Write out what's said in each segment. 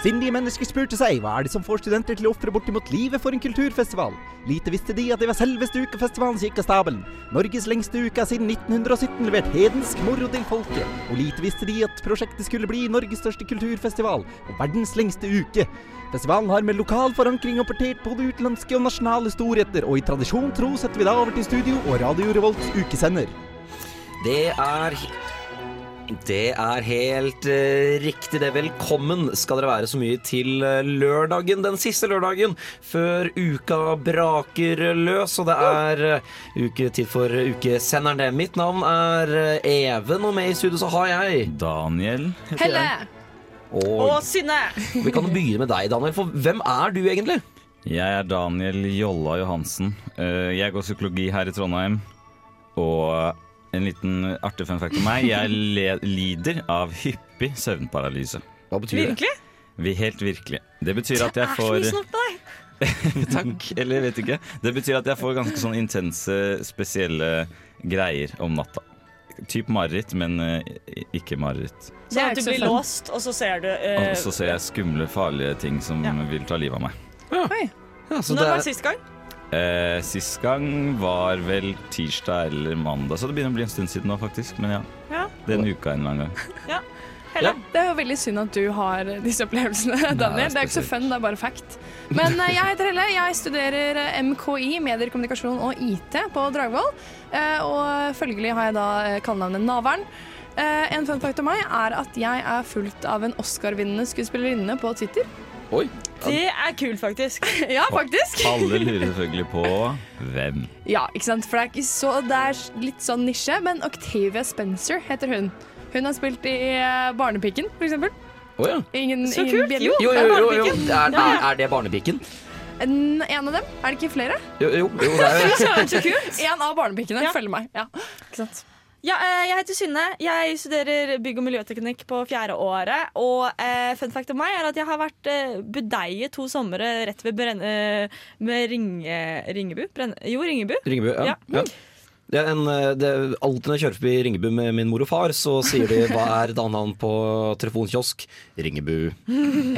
Sindige mennesker spurte seg hva er det som får studenter til å ofre bortimot livet for en kulturfestival. Lite visste de at det var selveste ukefestivalen som gikk av stabelen. Norges lengste uke siden 1917 levert hedensk moro til folket. Og lite visste de at prosjektet skulle bli Norges største kulturfestival og verdens lengste uke. Festivalen har med lokal forankring opportert både utenlandske og nasjonale storheter, og i tradisjon tro setter vi da over til studio og Radio Revolts ukesender. Det er det er helt uh, riktig det. Velkommen skal dere være så mye til eh, lørdagen, den siste lørdagen før uka braker løs. Og det er uh, uke, tid for ukesenderen. det. Mitt navn er uh, Even, og med i studio så har jeg Daniel Helle! Og Og Synne! vi kan begynne med deg, Daniel. For hvem er du egentlig? Jeg er Daniel Jolla Johansen. Eh, Jeg går psykologi her i Trondheim. Og en liten artig fun fact om meg. Jeg le lider av hyppig søvnparalyse. Hva betyr det? Virkelig? Vi helt virkelig. Det betyr at jeg Er så mye får på deg. Takk, eller jeg vet ikke. Det betyr at jeg får ganske sånn intense, spesielle greier om natta. Typ mareritt, men eh, ikke mareritt. Så at du blir låst, og så ser du uh, Og så ser jeg skumle, farlige ting som Ja. vil ta livet av meg. Ja, så Når det var det sist gang? Eh, sist gang var vel tirsdag eller mandag, så det begynner å bli en stund siden nå, faktisk. Men ja, Ja. den uka en eller annen gang. Helle? Det er jo veldig synd at du har disse opplevelsene, Daniel. Det er ikke så fun, det er bare fact. Men eh, jeg heter Helle. Jeg studerer eh, MKI, medier, kommunikasjon og IT på Dragvoll. Eh, Og følgelig har jeg da kallenavnet Naveren. Eh, En fun fact om meg er at jeg er fulgt av en Oscar-vinnende skuespillerinne på Twitter. Oi. Det er kult, faktisk. Ja, faktisk. Alle lurer selvfølgelig på hvem. Ja, ikke sant? For det er, ikke så, det er litt sånn nisje, men Octavia Spencer heter hun. Hun har spilt i eh, Barnepiken, for eksempel. Oh, ja. Ingen, Så ingen kult. Jo, Jo, jo, jo, jo. Det er, er, er det barnepiken? En, en av dem? Er det ikke flere? Jo, jo, jo det er jo så kult. En av barnepikene Ja. følger meg. Ja, ikke sant? Ja, eh, jeg heter Synne. Jeg studerer bygg- og miljøteknikk på fjerde året. Og eh, fun fact om meg er at jeg har vært eh, budeie to somre rett ved brenne, Eh, med Ringe, Ringebu? Brenne, jo, Ringebu. Ringebu. Ja. Ja. ja. Det en, eh, det, alltid når jeg kjører forbi Ringebu med min mor og far, så sier de hva er danavn på telefonkiosk? Ringebu.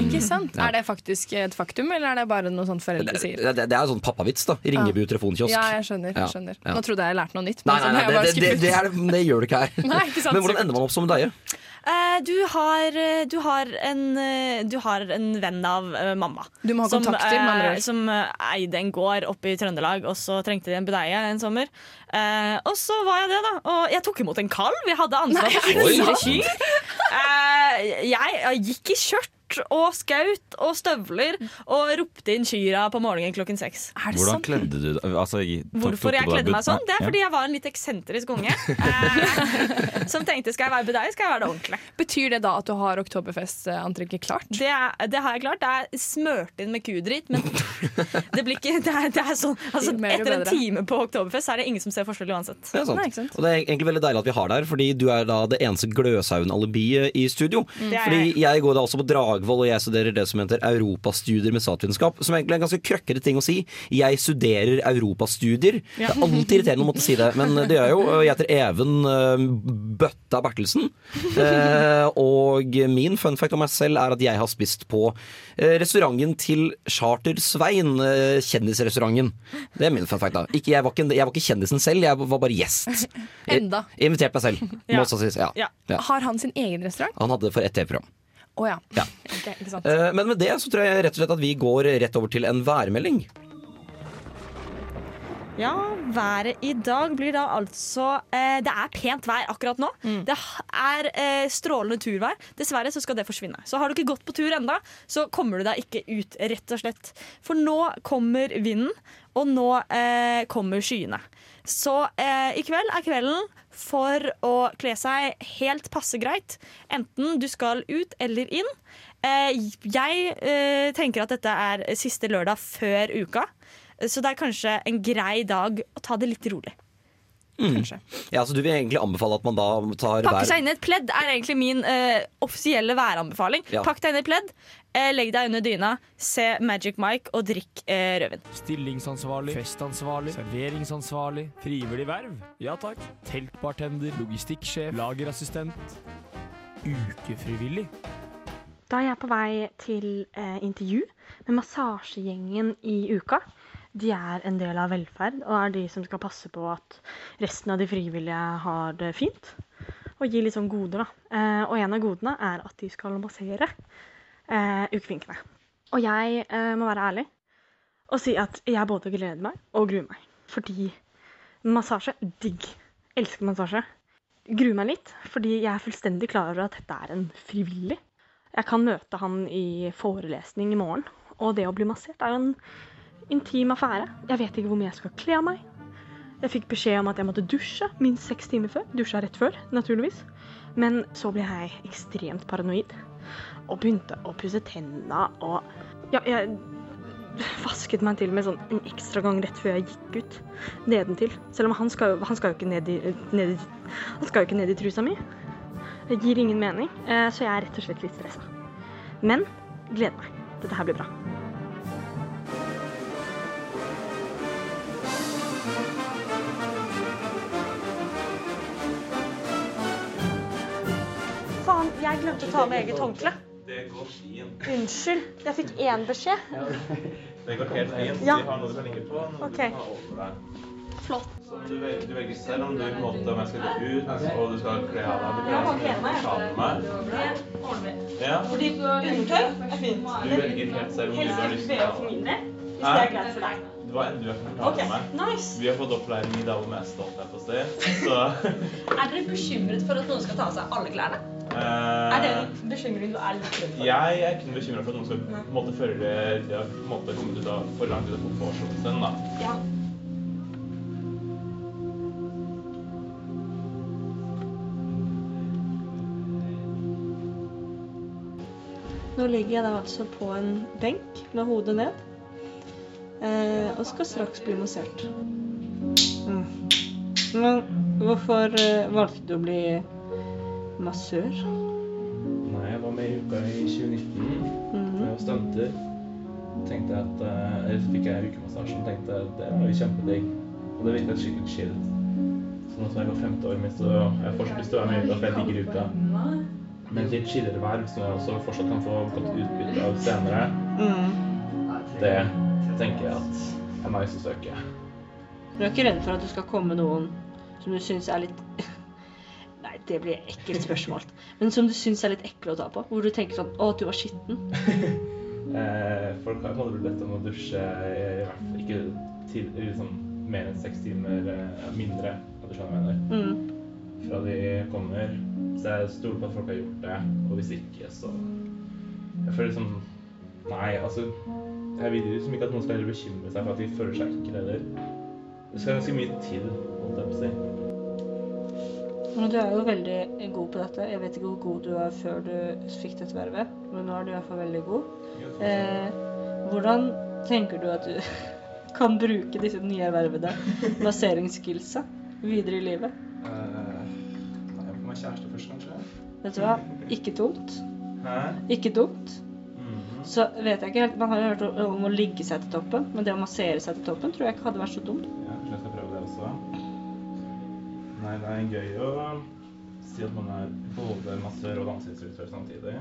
Ikke sant? Er det faktisk et faktum, eller er det bare noe sånt foreldre foreldre det, sier? det er en sånn pappavits, da. Ringebu telefonkiosk. Ja, jeg skjønner. Jeg skjønner. ja. Nå trodde jeg jeg lærte noe nytt. Nei, nei, nei, nei det, det, det, det gjør du ikke her. Nei, ikke sant, Men hvordan ender man opp som deie? Eh, du, har, eh, du, har en, eh, du har en venn av mamma. Du må ha som, kontakter, med andre ord. som eide en gård oppe i Trøndelag, og så trengte de en budeie en sommer. Og så var jeg det, da. Og jeg tok imot en kalv. Vi hadde ansvar for fire kyr. Jeg, jeg gikk i skjørt og skaut og støvler og ropte inn kyra på morgenen klokken seks. Er det Hvordan sant? kledde du deg? Altså, Hvorfor jeg kledde meg sånn? Det er fordi jeg var en litt eksentrisk unge. Eh, som tenkte skal jeg være bedre, skal jeg være det ordentlig. Betyr det da at du har oktoberfestantrekket klart? Det, er, det har jeg klart. Det er smørt inn med kudritt, men det blir ikke det er, det er sånn, altså, Etter en time på Oktoberfest så er det ingen som ser forskjell uansett. Det er sant. Nei, ikke sant? Og det er egentlig veldig deilig at vi har deg her, fordi du er da det eneste gløshaugen-alibiet i studio. Det er Fordi jeg. går da også på Dragvoll, og jeg studerer det som heter europastudier med statsvitenskap. Som egentlig er en ganske krøkkete ting å si. Jeg studerer europastudier. Det er alltid irriterende å måtte si det, men det gjør jeg jo. Jeg heter Even eh, Bøtta Bertelsen. Eh, og min fun fact om meg selv er at jeg har spist på eh, restauranten til Charter-Svein, kjendisrestauranten. Det er min fun fact, da. Ikke, jeg, var ikke, jeg var ikke kjendisen selv, jeg var bare gjest. Enda. Jeg inviterte meg selv, må også sies. Ja. Ja. Ja. Har han sin egen restaurant? Han hadde det for ett TV-program. Å ja. Ja. Okay. Eh, Men med det så tror jeg rett og slett at vi går rett over til en værmelding. Ja, været i dag blir da altså eh, Det er pent vær akkurat nå. Det er eh, strålende turvær. Dessverre så skal det forsvinne. Så har du ikke gått på tur enda, så kommer du deg ikke ut, rett og slett. For nå kommer vinden, og nå eh, kommer skyene. Så eh, i kveld er kvelden for å kle seg helt passe greit. Enten du skal ut eller inn. Eh, jeg eh, tenker at dette er siste lørdag før uka. Så det er kanskje en grei dag å ta det litt rolig. Kanskje. Ja, så Du vil egentlig anbefale at man da tar Pakke seg inn i et pledd er egentlig min eh, offisielle væranbefaling. Ja. Pakk deg inn i et pledd, legg deg under dyna, se Magic Mike og drikk eh, rødvin. Stillingsansvarlig, festansvarlig, serveringsansvarlig, frivillig verv. Ja takk. Teltbartender, logistikksjef, lagerassistent. Ukefrivillig. Da er jeg på vei til eh, intervju med massasjegjengen i uka. De er en del av velferd og er de som skal passe på at resten av de frivillige har det fint. Og gi litt sånn goder, da. Eh, og en av godene er at de skal massere eh, ukevinkene. Og jeg eh, må være ærlig og si at jeg både gleder meg og gruer meg. Fordi massasje digg. Elsker massasje. Gruer meg litt, fordi jeg er fullstendig klar over at dette er en frivillig. Jeg kan møte han i forelesning i morgen, og det å bli massert er jo en intim affære. Jeg vet ikke hvor mye jeg skal kle av meg. Jeg fikk beskjed om at jeg måtte dusje minst seks timer før. Dusja rett før, naturligvis. Men så ble jeg ekstremt paranoid og begynte å pusse tennene og Ja, jeg vasket meg til med sånn en ekstra gang rett før jeg gikk ut. Nedentil. Selv om han skal, han skal jo ikke ned i, ned i Han skal jo ikke ned i trusa mi. Det gir ingen mening, eh, så jeg er rett og slett litt stressa. Men gleder meg. Dette her blir bra. Jeg glemte å ta med eget håndkle. Det går fint. Unnskyld. Jeg fikk én beskjed. Det går helt fint. Ja. Vi har noe du kan ligge på, noe Ok. du kan over deg. Flott. Så du, velger, du velger selv om du på en måte om jeg skal gå ut og du skal kle av deg. Du Ja, kler gleder meg. Det på meg. Ja. Fordi undertøy er fint. Du velger helt selv om du har lyst til å for min del, hvis det er greit for deg. Du har du er komfortabel Ok, med meg. nice. Vi har fått opplæring i det aller mest stolt her på. Så Er dere bekymret for at noen skal ta av seg alle klærne? Eh, Er det en bekymring du er litt redd for? Jeg er ikke noe bekymra for at noen skal på en måte føle det de har på en måte kommet ut av for langt ut av komfortsonen sin. da. Ja. Nå ligger jeg da altså på en benk med hodet ned. Eh, og skal straks bli massert. Mm. Men hvorfor eh, valgte du å bli massør? Nei, jeg var med i uka i 2019. mm Jeg var stunter. Tenkte at eh, Eller fikk jeg ukemassasjen. Tenkte at det var jo kjempedigg. Og det virket skikkelig chill. Så nå som jeg går femte året mitt, så jeg har fortsatt lyst til å være med i uka, for jeg digger uka. Men litt chillere verv som jeg også fortsatt kan få godt utbytte av senere, Mm. det tenker jeg at er nice å søke. Du er ikke redd for at du skal komme noen som du syns er litt det blir et ekkelt spørsmål. Men som du syns er litt ekle å ta på? Hvor du tenker sånn Å, du var skitten. Eh, folk har på en måte blitt bedt om å dusje i hvert fall ikke til, liksom, mer enn seks timer eh, mindre, om du skjønner hva jeg mener. Mm. fra de kommer. Så jeg stoler på at folk har gjort det. Og hvis ikke, så Jeg føler liksom Nei, altså Jeg vil liksom ikke at noen skal bekymre seg for at de føler seg ekle heller. Det skal ganske mye til, holdt jeg på å si. Du er jo veldig god på dette. Jeg vet ikke hvor god du var før du fikk dette vervet, men nå er du i hvert fall veldig god. Eh, hvordan tenker du at du kan bruke disse nye ervervede masseringsskillsa videre i livet? Uh, nei, jeg får meg kjæreste først, kanskje. Vet du hva? Ikke dumt. Hæ? Ikke dumt. Mhm. Så vet jeg ikke helt, Man har jo hørt om å ligge seg til toppen, men det å massere seg til toppen tror jeg ikke hadde vært så dumt. Ja, Nei, det er gøy å si at man er både massør og danseinstruktør samtidig.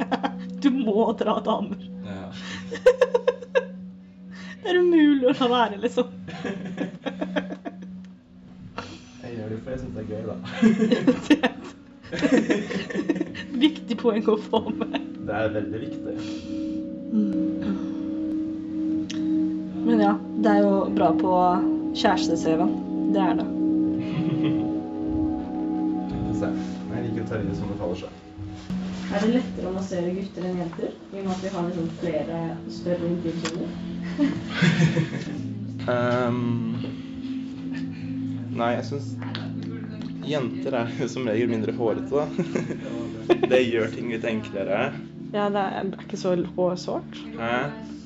Du må dra damer. Ja. Det er umulig å la være, liksom. Jeg gjør det for jeg syns det er gøy, da. Viktig poeng å få med. Det er veldig viktig. Men ja, det er jo bra på kjæreste-CV-en. Det er det. Få. Jeg liker å det som det faller seg. Er det lettere å massere gutter enn jenter? I og med at vi har liksom flere større intimsoner? um, nei, jeg syns jenter er som regel mindre hårete, da. det gjør ting litt enklere. Ja, det er ikke så hårsårt. Hæ?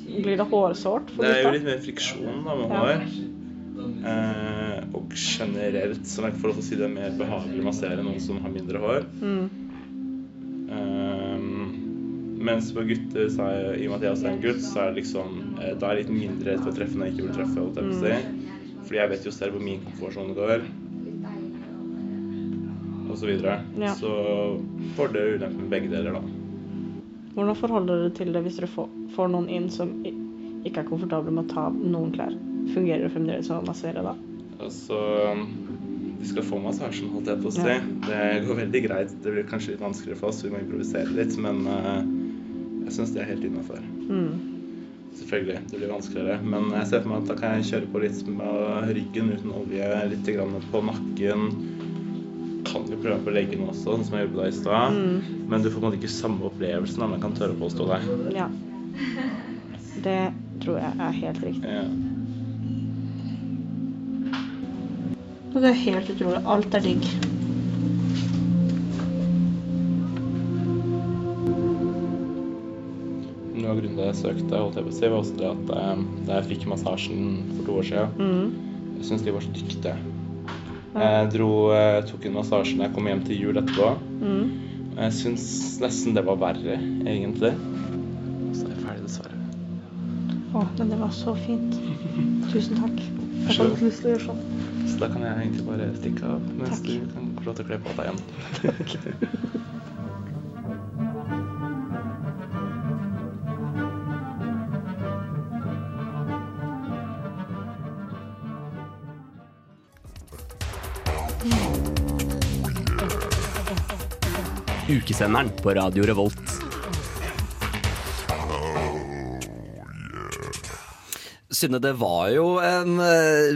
Blir det hårsårt for Det er jo litt mer friksjon da med Ja. hår. Og generelt, som jeg til å si, det er mer behagelig massere noen som har mindre hår. Mm. Um, mens på gutter, så er, i og med at jeg også er en gutt, så er det liksom eh, Da er jeg litt mindre redd for å treffe når jeg ikke vil treffe. holdt jeg si. Fordi jeg vet jo selv hvor min komfortsone går. Og så videre. Ja. Så fordeler og ulemper med begge deler, da. Hvordan forholder dere til det hvis dere får, får noen inn som ikke er komfortable med å ta noen klær? Fungerer det fremdeles som å massere da? Altså Vi skal få massasjen, holdt jeg på å si. Ja. Det går veldig greit. Det blir kanskje litt vanskeligere for oss, vi må improvisere litt, men uh, jeg syns det er helt innafor. Mm. Selvfølgelig, det blir vanskeligere. Men jeg ser for meg at da kan jeg kjøre på litt med ryggen uten olje, litt grann på nakken. Kan jo prøve på leggen også, sånn som jeg gjorde på deg i stad. Mm. Men du får på en måte ikke samme opplevelsen, men jeg kan tørre å påstå deg. Ja. Det tror jeg er helt riktig. Ja. Og det er helt utrolig. Alt er digg. Noe av grunnen til at jeg søkte, holdt jeg på å si, var også det at eh, da jeg fikk massasjen for to år siden, Mm. jeg syns de var så dyktige. Jeg dro, eh, tok en massasje da jeg kom hjem til jul etterpå. Mm. Og jeg syns nesten det var verre, egentlig. Så er jeg ferdig, dessverre. Å, men det var så fint. Tusen takk. Jeg Så- har litt lyst til å gjøre sånn. Så da kan jeg egentlig bare stikke av mens du kan få lov til å kle på deg igjen. Ukesenderen på Radio Revolt. Synne, det var jo en eh,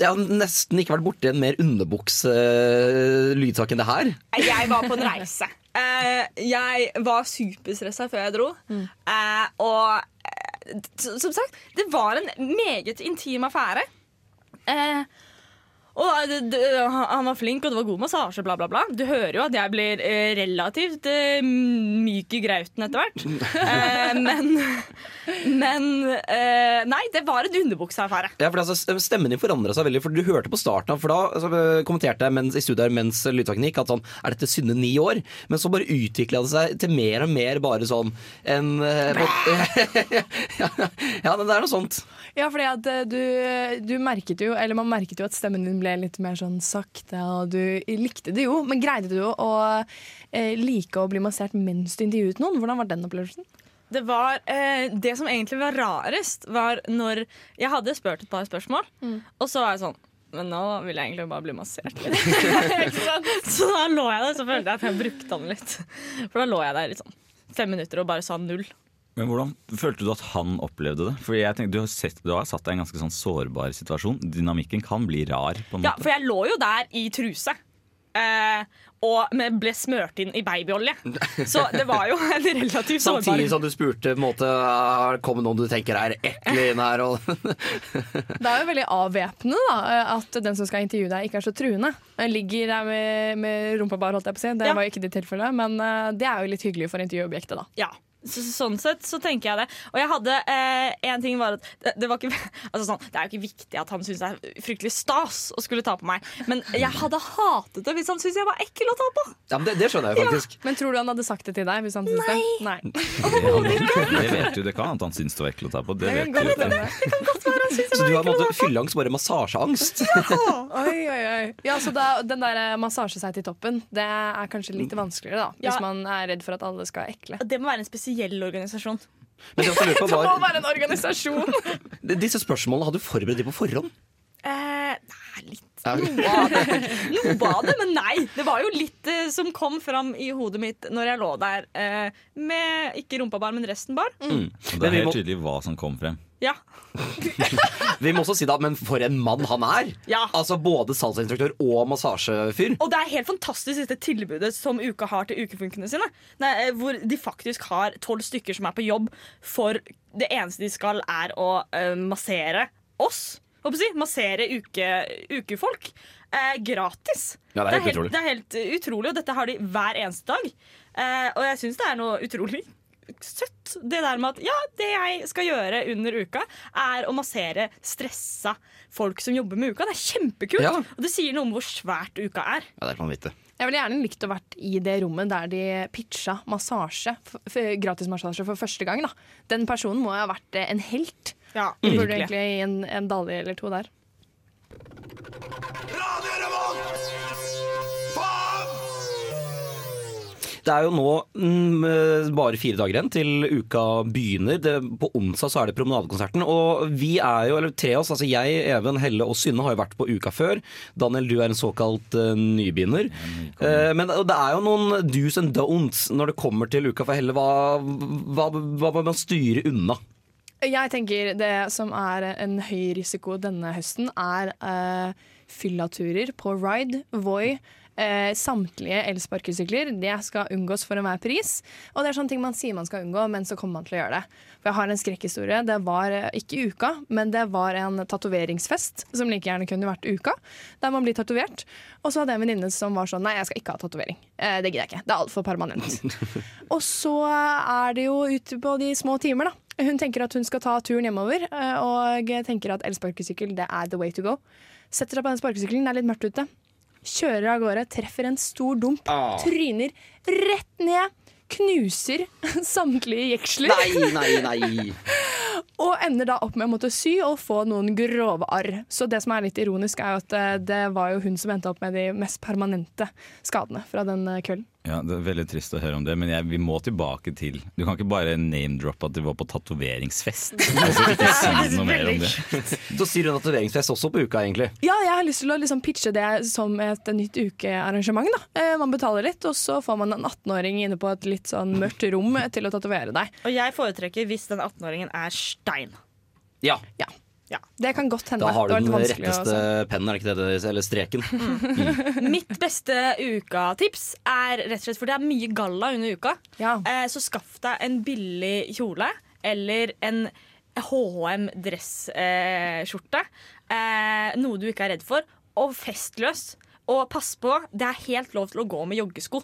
Jeg har nesten ikke vært borti en mer underbuks-lydsak enn det her. Jeg var på en reise. Eh, jeg var superstressa før jeg dro. Eh, og eh, som sagt, det var en meget intim affære. Og det, det, han var flink, og det var god massasje, bla, bla, bla. Du hører jo at jeg blir eh, relativt eh, myk i grauten etter hvert. Eh, men men eh, Nei, det var en underbukseaffære. Ja, for altså, Stemmen din forandra seg veldig, for du hørte på starten av For da altså, kommenterte jeg mens, i studiet mens lydsaken gikk at sånn Er dette Synne ni år? Men så bare utvikla det seg til mer og mer bare sånn en ja, ja, det er noe sånt. Ja, fordi at du, du merket jo, eller man merket jo at stemmen din ble litt mer sånn sakte, og du likte det jo, men greide du å eh, like å bli massert mens du intervjuet noen? Hvordan var den opplevelsen? Det var eh, Det som egentlig var rarest, var når jeg hadde spurt et par spørsmål, og så var jeg sånn men nå vil jeg egentlig bare bli massert litt. Så da lå jeg der, så følte jeg at jeg brukte den litt. For da lå jeg der i sånn fem minutter og bare sa null. Men hvordan følte du at han opplevde det? Fordi jeg tenker, du, har sett, du har satt deg i en ganske sånn sårbar situasjon. Dynamikken kan bli rar. på en måte. Ja, for jeg lå jo der i truse. Eh, og ble smørt inn i babyolje. Så det var jo en relativt sårbar Samtidig som du spurte på en måte, «Er- det noen du tenker er ekle inn her? Og Det er jo veldig avvæpnende da, at den som skal intervjue deg, ikke er så truende. Jeg ligger der med, med rumpa bar, holdt jeg på å si. Det Ja. var jo ikke ditt tilfelle, men eh, det er jo litt hyggelig for intervjuobjektet, da. Ja. Så, sånn sett så tenker jeg det. Og jeg hadde eh, en ting var at det, det, var ikke, altså sånn, det er jo ikke viktig at han syns det er fryktelig stas å skulle ta på meg, men jeg hadde hatet det hvis han syntes jeg var ekkel å ta på. ja, men det, det skjønner jeg faktisk. Ja. Men tror du han hadde sagt det til deg hvis han syntes det? Nei. Det, det vet du, det kan at han syns det var ekkelt å ta på. Det vet kan du. godt på. Så du har måttet fylleangst, bare massasjeangst? Oi, oi, oi. Ja, så da, den der eh, massasje seg til toppen, det er kanskje litt vanskeligere, da. Hvis Ja. man er redd for at alle skal være ekle. Det må være en spesiell organisasjon. Men det Det må være en organisasjon! Disse spørsmålene hadde du forberedt de på forhånd? Eh, nei, litt. Noe av det. Noe av det, men nei. Det var jo litt eh, som kom fram i hodet mitt når jeg lå der eh, med ikke rumpa bar, men resten bar. Mm. Og det Men er vi må- helt tydelig hva som kom frem. Ja. Vi må også si da, men for en mann han er! Ja. Altså Både salsainstruktør og massasjefyr. Og det er helt fantastisk dette tilbudet som Uka har til ukefunkene sine. Nei, eh, hvor de faktisk har tolv stykker som er på jobb for det eneste de skal, er å eh, massere oss. Si? Massere uke, ukefolk. Eh, gratis. Ja, det er helt utrolig. Det er helt eh, utrolig, og dette har de hver eneste dag. Eh, og jeg syns det er noe utrolig søtt. Det der med at ja, det jeg skal gjøre under uka, er å massere stressa folk som jobber med uka. Det er kjempekult. Ja. Og det sier noe om hvor svært uka er. Ja, det er vanvittig. Jeg ville gjerne likt å vært i det rommet der de pitcha massasje, f- f- gratis massasje for første gang. Da. Den personen må jo ha vært eh, en helt. Ja, Vi burde virkelig. egentlig gi en, en dalje eller to der. Det er jo nå mm, eh, bare fire dager igjen til uka begynner. Det, på onsdag så er det promenadekonserten. Og vi er jo, eller tre av oss, altså jeg, Even, Helle og Synne har jo vært på uka før. Daniel, du er en såkalt uh, nybegynner. Uh, men det er jo noen do's and don'ts når det kommer til uka for Helle. Hva, hva, hva må man styre unna? Jeg tenker det som er en høy risiko denne høsten, er uh, fyllaturer på ride, Voi. Eh, samtlige elsparkesykler. Det skal unngås for enhver pris. Og det er sånne ting man sier man skal unngå, men så kommer man til å gjøre det. For jeg har en skrekkhistorie. Det var eh, ikke uka, men det var en tatoveringsfest som like gjerne kunne vært uka. Der man blir tatovert. Og så hadde jeg en venninne som var sånn Nei, jeg skal ikke ha tatovering. Eh, det gidder jeg ikke. Det er altfor permanent. og så er det jo ute på de små timer, da. Hun tenker at hun skal ta turen hjemover, eh, og tenker at elsparkesykkel det er the way to go. Setter seg på den sparkesykkelen, det er litt mørkt ute. Kjører av gårde, treffer en stor dump, Ah. tryner rett ned. Knuser samtlige jeksler. Nei, nei, nei. Og ender da opp med å måtte sy og få noen grove arr. Så det som er litt ironisk, er at eh, det var jo hun som endte opp med de mest permanente skadene fra den eh, kvelden. Ja, Det er veldig trist å høre om det, men jeg, vi må tilbake til Du kan ikke bare name-droppe at du var på tatoveringsfest. Altså, ikke si noe mer om det. Så sier du tatoveringsfest også på uka, egentlig. Ja, jeg har lyst til å liksom pitche det som et nytt ukearrangement. da. Eh, Man betaler litt, og så får man en 18-åring inne på et litt sånn mørkt rom til å tatovere deg. Og jeg foretrekker hvis den 18-åringen er stein. Ja. Ja. Det kan godt hende. Da har du den retteste pennen, er det ikke det? det- Eller streken. Mitt beste ukatips er rett og slett For det er mye galla under uka. Eh, så skaff deg en billig kjole eller en HM dressskjorte. Eh, noe du ikke er redd for. Og festløs. Og pass på, det er helt lov til å gå med joggesko.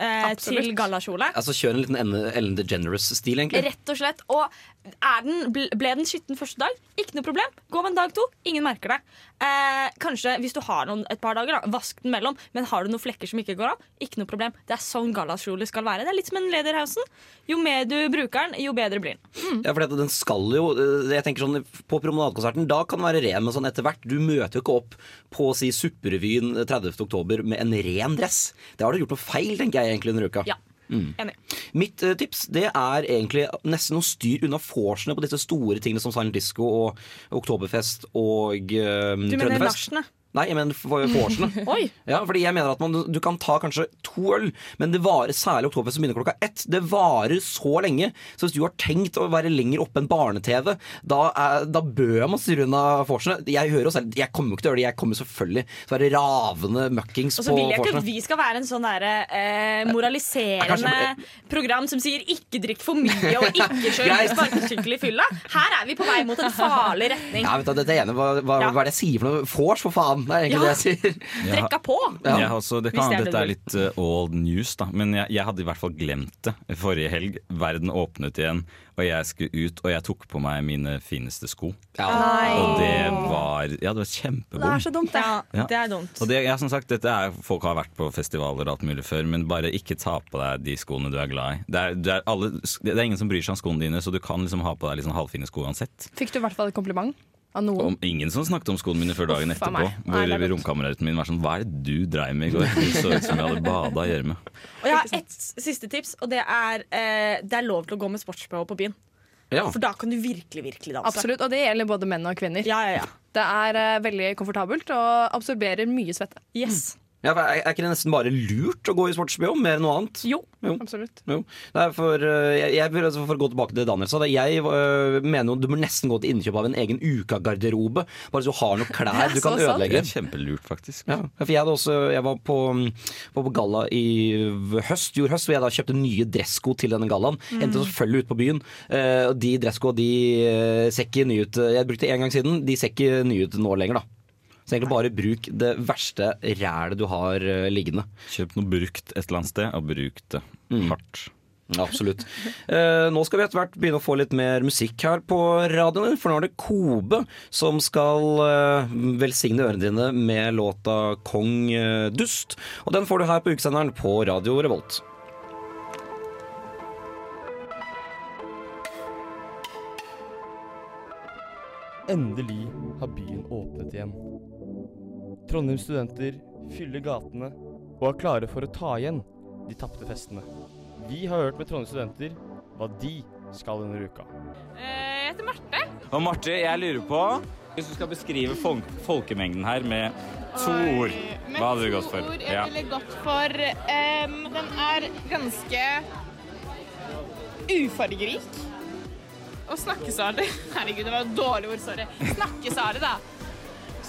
Eh, til gallakjole. Altså Kjør en liten Ellen- DeGeneres-stil, egentlig. Rett og slett. Og den, ble den skitten første dag, ikke noe problem. Gå med en dag to, ingen merker det. Eh, kanskje hvis du har noen et par dager, da, vask den mellom. Men har du noen flekker som ikke går av, ikke noe problem. Det er sånn gallaskjole skal være. Det er litt som en Lederhausen. Jo mer du bruker den, jo bedre blir den. Ja, for den skal jo eh, Jeg tenker sånn På promenadekonserten Da kan den være ren, men sånn etter hvert Du møter jo ikke opp på si Supperevyen 30. oktober med en ren dress. Det har du gjort noe feil, tenker jeg egentlig under uka. Ja. Mm. Enig. Mitt uh, tips det er egentlig nesten å styre unna vorsene på disse store tingene som Silent Disco og Oktoberfest og uh, Du mener nachene? Nei, jeg mener for- vorsene. Oi. Ja, fordi jeg mener at man, Du kan ta kanskje to øl, men det varer særlig Oktoberfest som begynner klokka ett. Det varer så lenge. Så hvis du har tenkt å være lenger oppe enn barne-TV, da, er- da bør man styre unna vorsene. Jeg hører selv, jeg kommer jo ikke til å gjøre det. Jeg kommer selvfølgelig til å være ravende møkkings Og så vil jeg ikke at vi skal være en sånn derre eh, moraliserende program som sier 'ikke drikk for mye' og 'ikke kjør sparkesykkel i fylla'. Her er vi på vei mot en farlig retning. Ja, vet du, dette ene, hva, hva, Ja. hva er det jeg sier for noe? Vors, for faen! Det er egentlig Ja. det jeg sier. Ja. Trekka på! Ja. også, det kan, det er dette er litt uh, old news, da. men jeg, jeg hadde i hvert fall glemt det forrige helg. Verden åpnet igjen, og jeg skulle ut, og jeg tok på meg mine fineste sko. Nei. Og det var Ja, det var kjempebom. Det er så dumt, det. Ja. Det er dumt. Og det, ja, som sagt, dette er, Folk har vært på festivaler og alt mulig før, men bare ikke ta på deg de skoene du er glad i. Det er, det er, alle, det er ingen som bryr seg om skoene dine, så du kan liksom ha på deg sånn halvfine sko uansett. Fikk du i hvert fall et kompliment av noen? Og ingen som snakket om skoene mine før dagen Uff, etterpå. Nei, er Hvor romkameraten min var sånn Hva er det du dreiv med i går? Du så ut som jeg hadde bada i gjørme. Og jeg har ett siste tips, og det er eh, det er lov til å gå med sports-BH på byen. Ja. For da kan du virkelig, virkelig danse. Absolutt, og det gjelder både menn og kvinner. Ja, ja, ja. Det er eh, veldig komfortabelt og absorberer mye svette. Yes. Ja, for er, er ikke det nesten bare lurt å gå i sportsbh mer enn noe annet? Jo, absolutt. Jo. Nei, for, øh, jeg, jeg, vil altså for å gå tilbake til det Daniel sa, det, jeg øh, mener jo du må nesten gå til innkjøp av en egen ukagarderobe. Bare så du har noen klær du kan Det ødelegge. er kjempelurt, faktisk. Ja, for jeg, hadde også, jeg var på, på, på galla i høst, fjor høst, hvor jeg da kjøpte nye dressko til denne gallaen. Mm. Endte selvfølgelig ut på byen. eh, de dressko de eh, ser ikke nye ut. Jeg brukte en gang siden, de ser ikke nye ut nå lenger, da. Så egentlig bare bruk det verste rælet du har eh, liggende. Kjøp noe brukt et eller annet sted, og bruk det hardt. Absolutt. Eh, nå skal vi etter hvert begynne å få litt mer musikk her på radioen, for nå er det Kobe som skal eh, velsigne ørene dine med låta 'Kong eh, Dust'. Og den får du her på ukesenderen på Radio Revolt. Endelig har byen åpnet igjen. Trondheims studenter fyller gatene og er klare for å ta igjen de tapte festene. Vi har hørt med Trondheim studenter hva de skal denne uka. Jeg heter Marte. Og Marte, jeg lurer på Hvis du skal beskrive folk folkemengden her med to ord, hva hadde du gått for? Ord, jeg Ja. ville gått for um, Den er ganske ufargerik. Og snakkesalig. Herregud, det var et dårlig ord, sorry. Snakkesalig, da.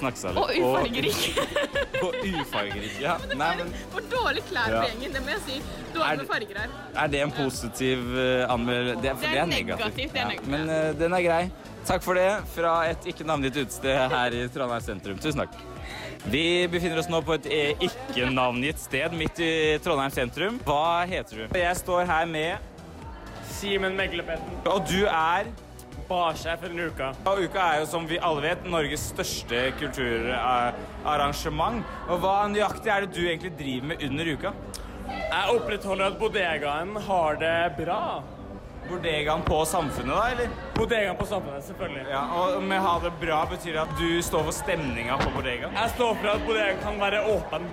Snakkesalig. Og ufargerik. Og, og ufargerike, ja. Nei, men For dårlig klær Ja. på gjengen, det må jeg si. Dårlig det- med farger her. er det en positiv uh, anmeldelse? Det, Det er negativt, det er negativt, Men uh, den er grei. Takk for det fra et ikke navngitt utested her i Trondheim sentrum. Tusen takk. Vi befinner oss nå på et eh, ikke navngitt sted midt i Trondheim sentrum. Hva heter du? Jeg står her med Simen Meglepetten. Og du er Barsjef en uka. Og uka er jo, som vi alle vet, Norges største kulturarrangement. Og hva nøyaktig er det du egentlig driver med under uka? Jeg opprettholder at bodegaen har det bra. Bodegaen på samfunnet, da, eller? Bodegaen på samfunnet, selvfølgelig. Ja, og med ha det bra betyr det at du står for stemninga på bodegaen? Jeg står for at bodegaen kan være åpen.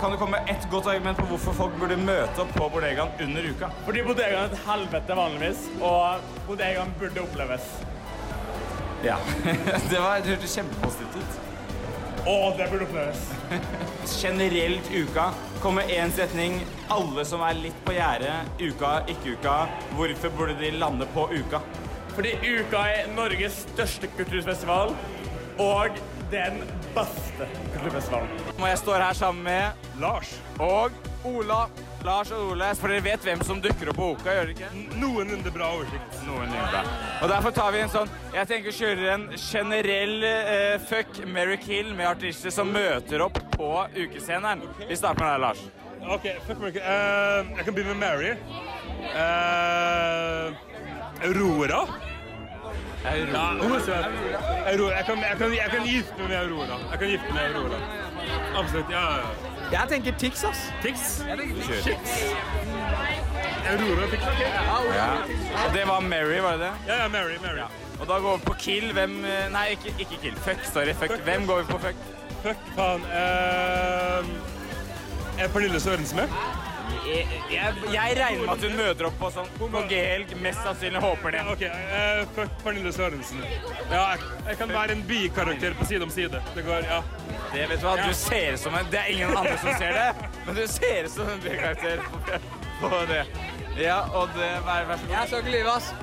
Kan du komme med ett godt argument på hvorfor folk burde møte opp på bodegaen under uka? Fordi bodegaen er et helvete vanligvis, og bodegaen burde oppleves. Ja. det, var, det hørtes kjempepositivt ut. Å, det burde oppleves. Generelt uka. Kom med én setning. Alle som er litt på gjerdet. Uka, ikke uka. Hvorfor burde de lande på uka? Fordi uka er Norges største kulturfestival, og den beste kulturfestivalen. Og jeg står her sammen med Lars og Ola. Lars og Ole, for dere vet hvem som dukker opp på Oka, gjør dere ikke? Noenlunde bra oversikt. Noenlunde bra. Og derfor tar vi en sånn Jeg tenker å kjøre en generell eh, fuck, Mary Kill med artister som møter opp på ukescenen. Vi starter med deg, Lars. OK, fuck meg. Uh, jeg kan begynne med Mary. Uh, Aurora. Ja, hun er søt. Aurora. Jeg, kan, jeg, kan, jeg kan gifte meg med Aurora. Jeg kan gifte meg med Aurora. Absolutt. ja, ja. Jeg tenker Tix, ass. Tix? Tix. Aurora Tix, OK? Ja. Og det var Mary, var det det? Ja, ja, Mary. Mary. Og da går vi på Kill. Hvem eh, Nei, ikke, ikke Kill. Fuck, sorry. Fuck. Hvem går vi på fuck? Fuck, faen. Uh, er Pernille Sørensen med? Jeg, jeg, jeg regner med at hun møter opp på sånn på G-helg. Mest sannsynlig håper det. OK, uh, fuck Pernille Sørensen. Ja, jeg, jeg kan være en bikarakter på side om side. Det går, ja. Det vet du hva, du ser ut som en Det er ingen andre som ser det, men du ser ut som en B-karakter på, på det. Ja, og det Vær, vær så god. Jeg skal ikke lyve, ass.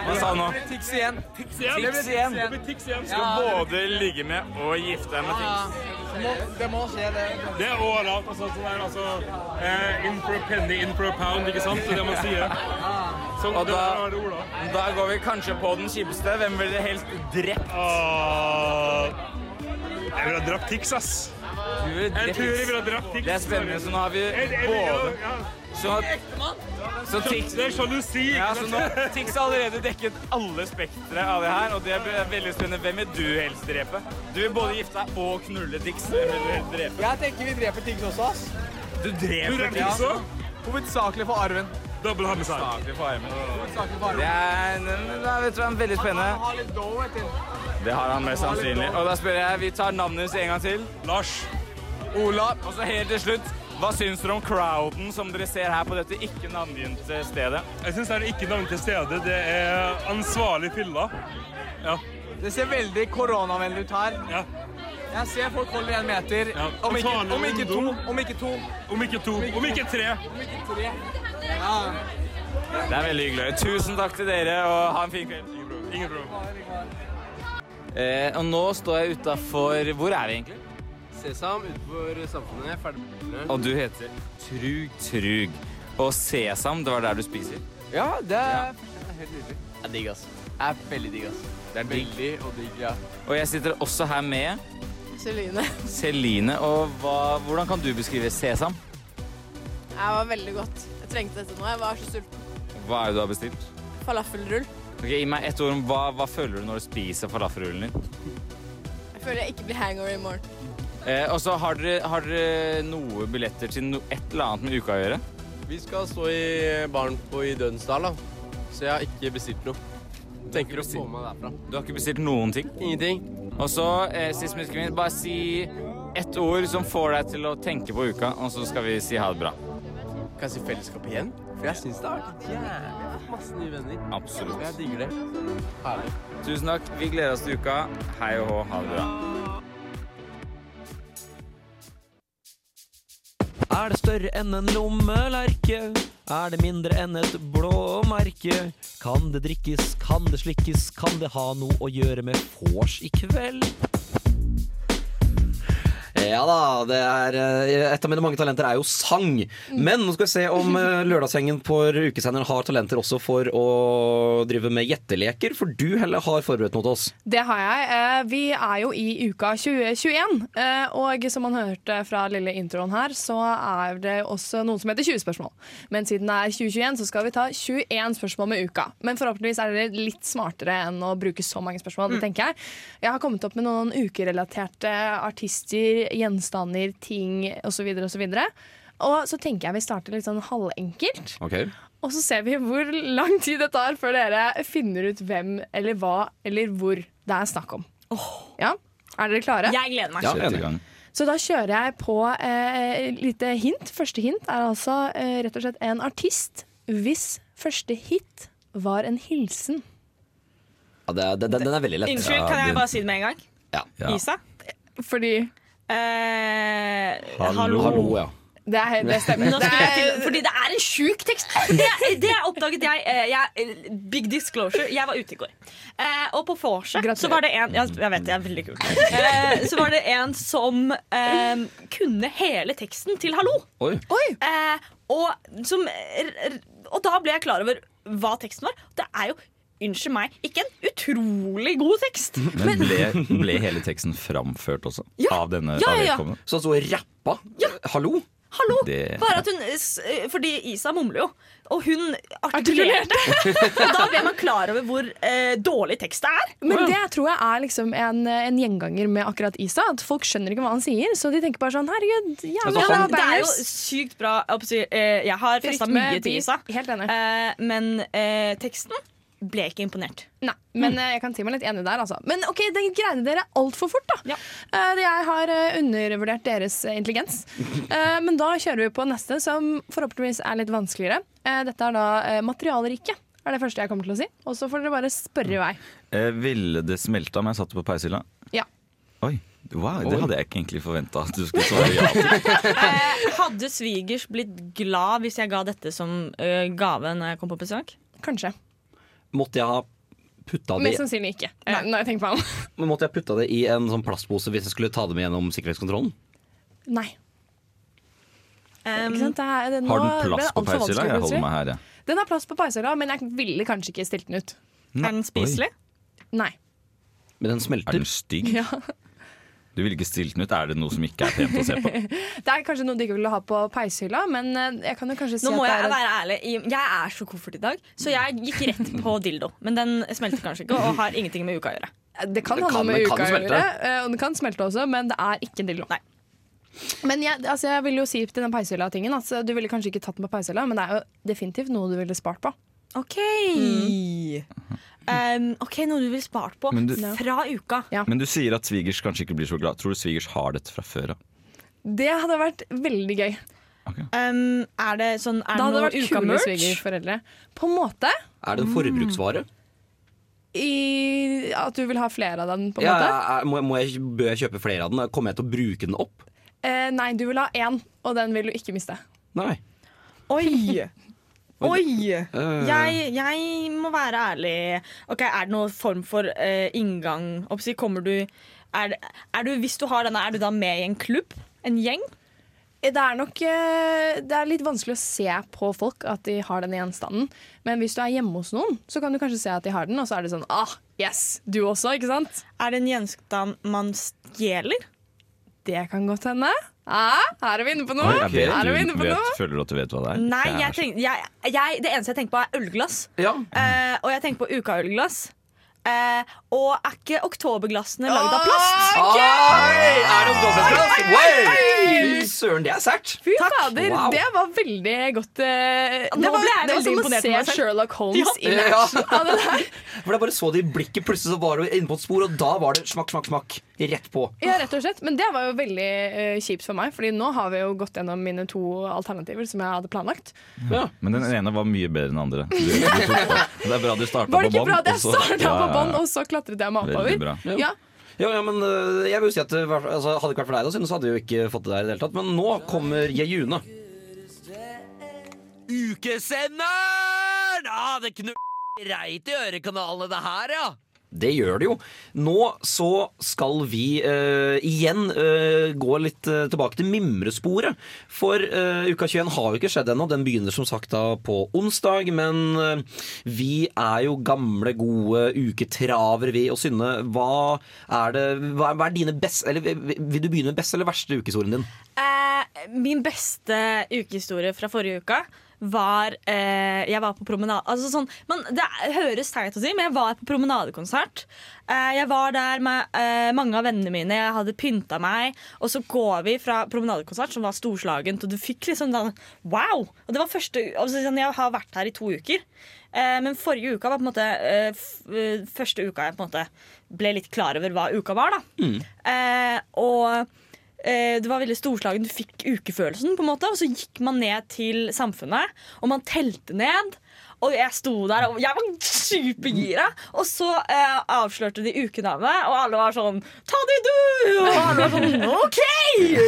Hva sa han nå? Tix igjen. Tix igjen? Tix igjen. Det blir Tix igjen. Skal både ligge med og gifte deg med Tix. Det må, det må skje, det. Det er overalt. Altså, sånn der, altså, eh, in for a penny, in for a pound, ikke sant? Det er det man sier. Sånn, Og det da, er det Ola. da går vi kanskje på den kjipeste. Hvem ville dere helst drept? Ah, jeg ville ha drept Tix, ass. Du Jeg tror jeg ville ha drept Tix. Det er spennende, så nå har vi både. Så, så Tix Det er sjalusi. ja, så nå, Tix har allerede dekket alle spektre av det her, og det er veldig spennende. Hvem vil du helst drepe? Du vil både gifte deg og knulle Tix. Hvem vil du helst drepe? Jeg tenker vi dreper Tix også, ass. Du dreper Tix også? Hovedsakelig for arven. Dobbel homicide. Saklig for armen. Hovedsakelig for Det er, det er veldig spennende. Litt dough. Det har han mest sannsynlig. Og da spør jeg, vi tar navnet hans en gang til. Lars. Ola. Og så helt til slutt, hva syns dere om crowden som dere ser her på dette ikke navngitte stedet? Jeg syns det er ikke-navngitte stedet. Det er ansvarlig fylla. Ja. Det ser veldig koronavennlig ut her. ja. Jeg ser folk holder en meter. Ja, Om, ikke, om ikke to. Om ikke to. Om ikke to. Om ikke tre. Om ikke tre. Ja. Det er veldig hyggelig. Tusen takk til dere, og ha en fin kveld. Ingen problem. Eh, og nå står jeg utafor Hvor er vi egentlig? Sesam utenfor samfunnet. Ferdig med Og du heter Trug Trug. Og Sesam, det var der du spiser? Ja, det er helt nydelig. Det er digg, ass. Det er veldig digg, ass. Det er digg. Veldig og digg, ja. Og jeg sitter også her med Celine. Celine. Og hva, hvordan kan du beskrive Sesam? Jeg var veldig godt. Jeg trengte dette nå. Jeg var så sulten. Hva er det du har bestilt? Falafelrull. Ok, Gi meg ett ord om hva, hva føler du når du spiser falafelrullen din? Jeg føler jeg ikke blir hangover i morgen. Eh, og så har dere, har dere noe billetter til no, et eller annet med uka å gjøre? Vi skal stå i baren på i Dønsdal, da. Så jeg har ikke bestilt noe. Tenker få meg derfra. Du har ikke bestilt noen ting? Ingenting. Og så, eh, sist men ikke minst, bare si ett ord som får deg til å tenke på uka, og så skal vi si ha det bra. Kan jeg si fellesskap igjen? For jeg syns det har vært jævlig masse nye venner. Absolutt. Jeg digger det. Herlig. Tusen takk. Vi gleder oss til uka. Hei og hå. Ha det bra. Er det større enn en lommelerke? Er det mindre enn et blåmerke? Kan det drikkes, kan det slikkes, kan det ha noe å gjøre med vors i kveld? Ja da, det er eh, et av mine mange talenter er jo sang. Men nå skal vi se om eh, Lørdagsgjengen på ukesenderen har talenter også for å drive med gjetteleker. For du, Helle, har forberedt noe til oss. Det har jeg. Eh, Vi er jo i uka 2021, eh, og som man hørte fra lille introen her, så er det også noen som heter 20 spørsmål. Men siden det er 2021, så skal vi ta 21 spørsmål med uka. Men forhåpentligvis er det litt smartere enn å bruke så mange spørsmål. Det tenker jeg. Jeg har kommet opp med noen ukerelaterte artister, gjenstander, ting osv. Og, så videre. og så tenker jeg vi starter litt sånn halvenkelt. Okay. Og så ser vi hvor lang tid det tar før dere finner ut hvem eller hva eller hvor det er snakk om. Ja, Er dere klare? Jeg gleder meg. Ja. Så da kjører jeg på eh, lite hint. Første hint er altså eh, rett og slett en artist hvis første hit var en hilsen. Ja, det, det, den, den er veldig lett. Unnskyld, kan jeg bare si det med en gang? Ja. Isa? Fordi eh, Hallo. Hallo, ja. Det, er, det stemmer. Det er, fordi det er en sjuk tekst. Det, det oppdaget jeg, eh, jeg. Big disclosure. Jeg var ute i går. Eh, og på vorset så var det en ja, Jeg vet det er veldig kult. Eh, så var det en som eh, kunne hele teksten til 'Hallo'. Oi. Eh, og, som, og da ble jeg klar over hva teksten var. Det er jo Unnskyld meg, ikke en utrolig god tekst. Men ble, ble hele teksten framført også? Av denne Ja, ja, ja. Så så rappa? Hallo? Hallo! Det- Bare at hun, fordi Isa mumler jo, og hun artikulerte. og da blir man klar over hvor eh, dårlig tekst det er. men det tror jeg er liksom en, en gjenganger med akkurat Isa. At Folk skjønner ikke hva han sier, så de tenker bare sånn Herregud, jævla Altså, han, det er jo sykt bra. Jeg, eh, jeg har festa mye til Isa, Helt enig. eh, men eh, teksten ble ikke imponert. Nei, men mm. jeg kan si meg litt enig der, altså. Men ok, det greide dere altfor fort, da. Eh, jeg har eh, undervurdert deres eh, intelligens. Uh, men da kjører vi på neste, som forhåpentligvis er litt vanskeligere. Uh, dette er da uh, materialrike. Er det første jeg kommer til å si. Og så får dere bare spørre i vei. Eh, ville det smelte om jeg satte på peishylla? Ja. Oi, wow, det hadde jeg ikke egentlig forventa at du skulle svare ja til. Eh, hadde svigers blitt glad hvis jeg ga dette som gave når jeg kom på besøk? Kanskje. Måtte jeg ha putta det Mest sannsynlig ikke. Nei. når jeg tenker meg om. Men Måtte jeg putta det i en sånn plastpose hvis jeg skulle ta det med gjennom sikkerhetskontrollen? Nei. ikke sant? Det er, det, Har den plass på peishylla? Jeg holder meg her, jeg. Den har plass på peishylla, men jeg ville kanskje ikke stilt den ut. Nei. Er den spiselig? Nei. Men den smelter. Er den stygg? Ja. Du ville ikke stilt den ut? Er det noe som ikke er pent å se på? Det er kanskje noe du ikke ville ha på peishylla, men eh, jeg kan jo kanskje si Nå må at jeg det er være ærlig. Jeg er så koffert i dag, så jeg gikk rett på dildo. Men den smelter kanskje ikke og har ingenting med uka å gjøre. Det kan ha noe med det uka å gjøre, eh, og den kan smelte også, men det er ikke en dildo. Nei. Men jeg, altså jeg vil jo si til den peishylla-tingen altså, Du ville kanskje ikke tatt den på peishylla, men det er jo definitivt noe du ville spart på. OK. Um, ok, Noe du vil spart på du- fra uka. Men du sier at svigers kanskje ikke blir så glad. Tror du svigers har dette fra før av? Det hadde vært veldig gøy. Um, er det sånn er Da hadde det vært kule uka-merch? svigerforeldre. På en måte. Er det en forbruksvare? I at du vil ha flere av den, på en Ja, måte? må, må jeg, bør jeg kjøpe flere av den? Kommer jeg til å bruke den opp? Eh, nei, du vil ha én, og den vil du ikke miste. Nei. Oi! Oi! Eh. Jeg, jeg må være ærlig. Ok, Er det noen form for uh, inngang? Oppsi, kommer du er, er du Hvis du har denne, er du da med i en klubb? En gjeng? Det er nok eh, Det er litt vanskelig å se på folk at de har den gjenstanden. Men hvis du er hjemme hos noen, så kan du kanskje se at de har den, og så er det sånn ah, yes, du også, ikke sant? Er det en gjenstand man stjeler? Det kan godt hende. Ah, her er vi inne på noe! Okay. her er vi inne på vet, noe. føler du at du vet hva det er? Nei, jeg tenk, jeg, jeg, det eneste jeg tenker på, er ølglass. Ja. Uh, og jeg tenker på uka-ølglass. Eh, og er ikke oktoberglassene lagd av plast? Oi, er det oktoberglass? Søren, det er sært. Fy fader, Wow. det var veldig godt eh, Nå Det var, ble jeg det var veldig som å imponert se meg. Sherlock Holmes ja. i action. Ja, det der. For jeg bare så det i blikket, plutselig så var du inne på et spor, og da var det smakk, smakk, smakk. Rett på. Ja, rett og slett. Men det var jo veldig uh, kjipt for meg, Fordi nå har vi jo gått gjennom mine to alternativer som jeg hadde planlagt. Men den ene var mye bedre enn den andre. Du, du. Det er bra du starta Var det på ikke bra bånn. at jeg starta på ja, og så klatret jeg meg oppover? Ja. Ja, ja, men øh, jeg vil si at øh, altså, Hadde det ikke vært for deg, da, Synne, så hadde vi jo ikke fått det der i det hele tatt. Men nå kommer Jejune. Ukesenderen! Ah, det knu... Reit i ørekanalene, det her, ja. Det gjør det jo. Nå så skal vi øh, igjen øh, gå litt øh, tilbake til mimresporet. For øh, uka 21 har jo ikke skjedd ennå. Den begynner som sagt da på onsdag. Men øh, vi er jo gamle, gode uketravere, vi. Og Synne, hva er det Hva er, dine beste Eller vil du begynne med beste eller verste ukehistorien din? Eh, min beste ukehistorie fra forrige uke var eh, Jeg var på promenade altså sånn, man, Det høres teit å si, men jeg var på promenadekonsert. Eh, jeg var der med eh, mange av vennene mine. Jeg hadde pynta meg. Og så går vi fra promenadekonsert, som var storslagent, og du fikk liksom den Wow! Og det var første altså, sånn, Jeg har vært her i to uker. Eh, men forrige uka var på en måte eh, eh, første uka jeg på en måte ble litt klar over hva uka var. da Eh, og det var veldig storslagen. Du fikk ukefølelsen, på en måte. Og så gikk man ned til Samfunnet, og man telte ned. Og jeg sto der, og jeg var supergira. Og så eh, avslørte de ukenavnet, og alle var sånn Ta det, du! Og alle var sånn OK!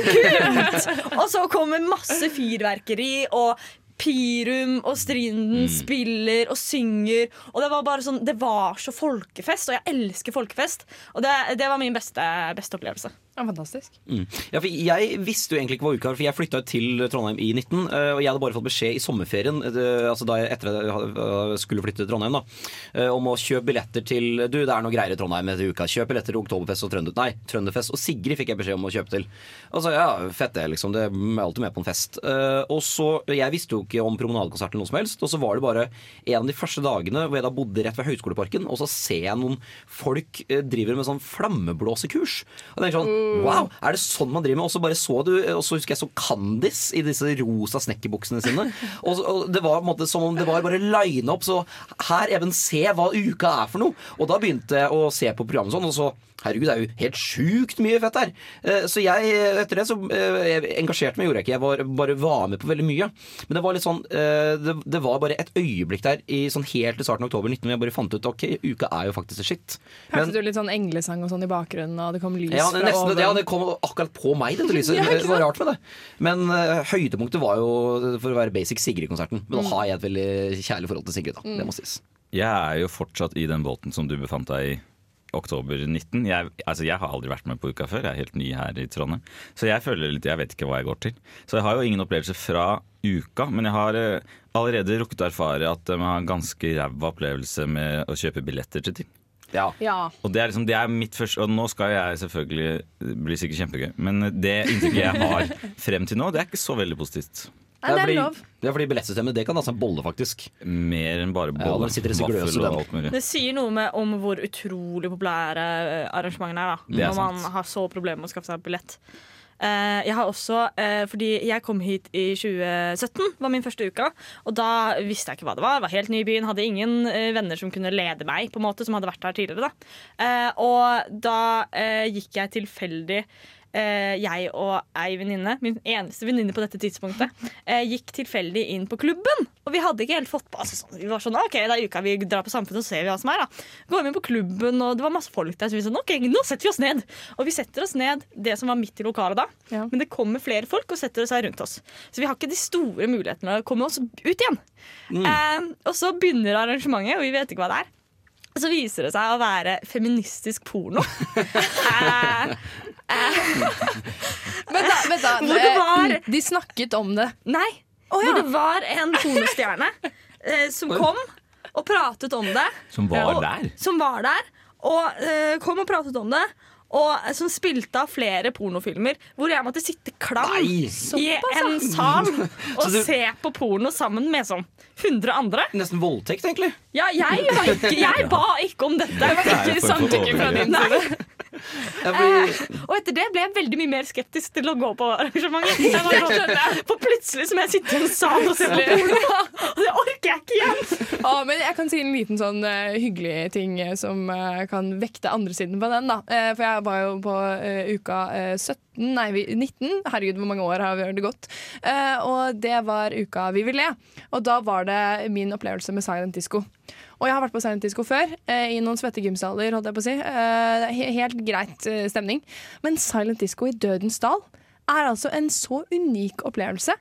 Kult! Og så kommer masse fyrverkeri og Pirum og Strinden spiller og synger. Og det var bare sånn Det var så folkefest, og jeg elsker folkefest. Og det, det var min beste, beste opplevelse. Ja, fantastisk. Mm. Ja, for jeg visste jo egentlig ikke hva uka var, for jeg flytta til Trondheim i 19. eh, Og jeg hadde bare fått beskjed i sommerferien, eh, altså da jeg etter jeg skulle flytte til Trondheim, da, eh, om å kjøpe billetter til Du, det er noe greier i Trondheim etter uka. Kjøp billetter til Oktoberfest og Trønder... Nei, Trønderfest og Sigrid fikk jeg beskjed om å kjøpe til. Altså, ja, fett det, liksom. Det er alltid med på en fest. Eh, Og så, Jeg visste jo ikke om promenadekonsert eller noe som helst, og så var det bare en av de første dagene hvor jeg da bodde rett ved Høgskoleparken, og så ser jeg noen folk eh, driver med sånn flammeblåsekurs. Og det er sånn Wow, er det sånn man driver med? Og så bare så du, og så husker jeg så Candice i disse rosa snekkerbuksene sine. Og, og det var på en måte som om det var bare line opp. Så her, Even, se hva uka er for noe. Og da begynte jeg å se på programmet sånn, og så Herregud, det er jo helt sjukt mye fett her. Eh, Så jeg, etter det så eh, engasjerte meg, gjorde jeg ikke. Jeg var, bare var med på veldig mye. Men det var litt sånn eh, Det, det var bare et øyeblikk der i sånn helt til starten av oktober 19 hvor jeg bare fant ut ok, uka er jo faktisk shit. Hørte du litt sånn englesang og sånn i bakgrunnen, og det kom lys ja, nesten, oven? ja, det kom akkurat på meg, dette lyset. Ja, det var rart med det. Men uh, høydepunktet var jo, for å være basic, Sigrid-konserten. Men nå Mm. har jeg et veldig kjærlig forhold til Sigrid, da. Det må sies. Jeg er jo fortsatt i den båten som du befant deg i oktober 19. Jeg, altså jeg har aldri vært med på uka før. Jeg er helt ny her i Trondheim. Så jeg føler litt, jeg vet ikke hva jeg går til. Så jeg har jo ingen opplevelse fra uka, men jeg har eh, allerede rukket å erfare at man har en ganske ræva opplevelse med å kjøpe billetter til ting. Ja. Ja. Og det er, liksom, det er mitt første Og nå skal jeg selvfølgelig Det blir sikkert kjempegøy, men det inntrykket jeg har frem til nå, det er ikke så veldig positivt. Nei, det er fordi, lov. Det er fordi billettsystemet det kan altså en bolle, faktisk. Mer enn bare Ja, det vaffel og alt mulig. Det sier noe med, om hvor utrolig populære eh, arrangementene er. da Det er Når man har så problemer med å skaffe seg billett. Eh, jeg har også, eh, fordi jeg kom hit i 2017, var min første uka. Og da visste jeg ikke hva det var. Jeg Var helt ny i byen. Hadde ingen eh, venner som kunne lede meg, på en måte, som hadde vært her tidligere. Da. Og da gikk jeg tilfeldig jeg og ei venninne, min eneste venninne på dette tidspunktet, eh, gikk tilfeldig inn på klubben. Og vi hadde ikke helt fått på altså, sånn, Vi var sånn, ok, det er uka vi drar på Samfunnet og ser vi hva som er. da Går vi inn på klubben, og det var masse folk der. Så vi sånn, ok, nå setter vi oss ned. Og vi setter oss ned det som var midt i lokalet da. Men det kommer flere folk og setter seg rundt oss. Så vi har ikke de store mulighetene å komme oss ut igjen. Eh, og så begynner arrangementet, og vi vet ikke hva det er. Så viser det seg å være feministisk porno. eh, Vent da, men da. Hvor det var De snakket om det. Nei. Hvor det var en pornostjerne eh, som kom og pratet om det. Som var og, der? Som var der. Og eh, kom og pratet om det. og, eh, som spilte av flere pornofilmer. Hvor jeg måtte sitte klam Nei. i en sal og du- se på porno sammen med sånn 100 andre. Nesten voldtekt, egentlig. Ja, jeg, var ikke, jeg ba ikke om dette. Det var ikke samtykke fra din side. Eh, og etter det ble jeg veldig mye mer skeptisk til å gå på arrangementet. Jeg var sånn, For plutselig så må jeg sitte i en sal og se på porno, og det orker jeg ikke igjen. Ah, men jeg kan si en liten sånn uh, hyggelig ting eh, som uh, kan vekte andre siden på den. da uh, For jeg var jo på uka eh, 17, nei 19. Herregud, hvor mange år har vi det gått? Uh, og det var uka Vi vil le. Og da var det min opplevelse med silent disco. Og jeg har vært på silent disco før, uh, i noen svette gymsaler, holdt jeg på å si. Uh, helt greit stemning. Men silent disco i Dødens dal er altså en så unik opplevelse.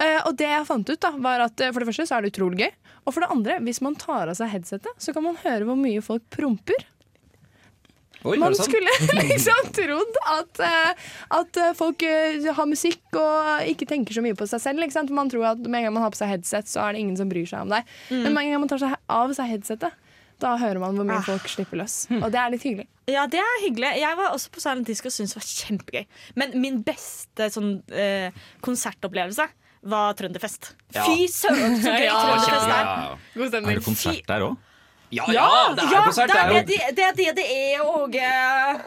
Og det jeg fant ut, da, var at for det første så er det utrolig gøy. Og for det andre, hvis man tar av seg headsetet, så kan man høre hvor mye folk promper. Oi, Man sånn? skulle liksom trodd at, eh, at eh, folk eh, har musikk og ikke tenker så mye på seg selv. Ikke sant? Man tror at Med en gang man har på seg headset, så er det ingen som bryr seg om deg. Mm. Men med en gang man tar seg av seg headsetet, da hører man hvor mye folk slipper løs. Og det er litt hyggelig. Ja, det er hyggelig. Jeg var også på Silent Disco og syntes det var kjempegøy. Men min beste sånn, eh, konsertopplevelse var Trønderfest. Ja. Fy søren, så gøy Ja. Trønderfest er. Ja. God Er det konsert der òg? Ja, ja, det er konsert. det Det er er det jo det, er det, det er, Åge.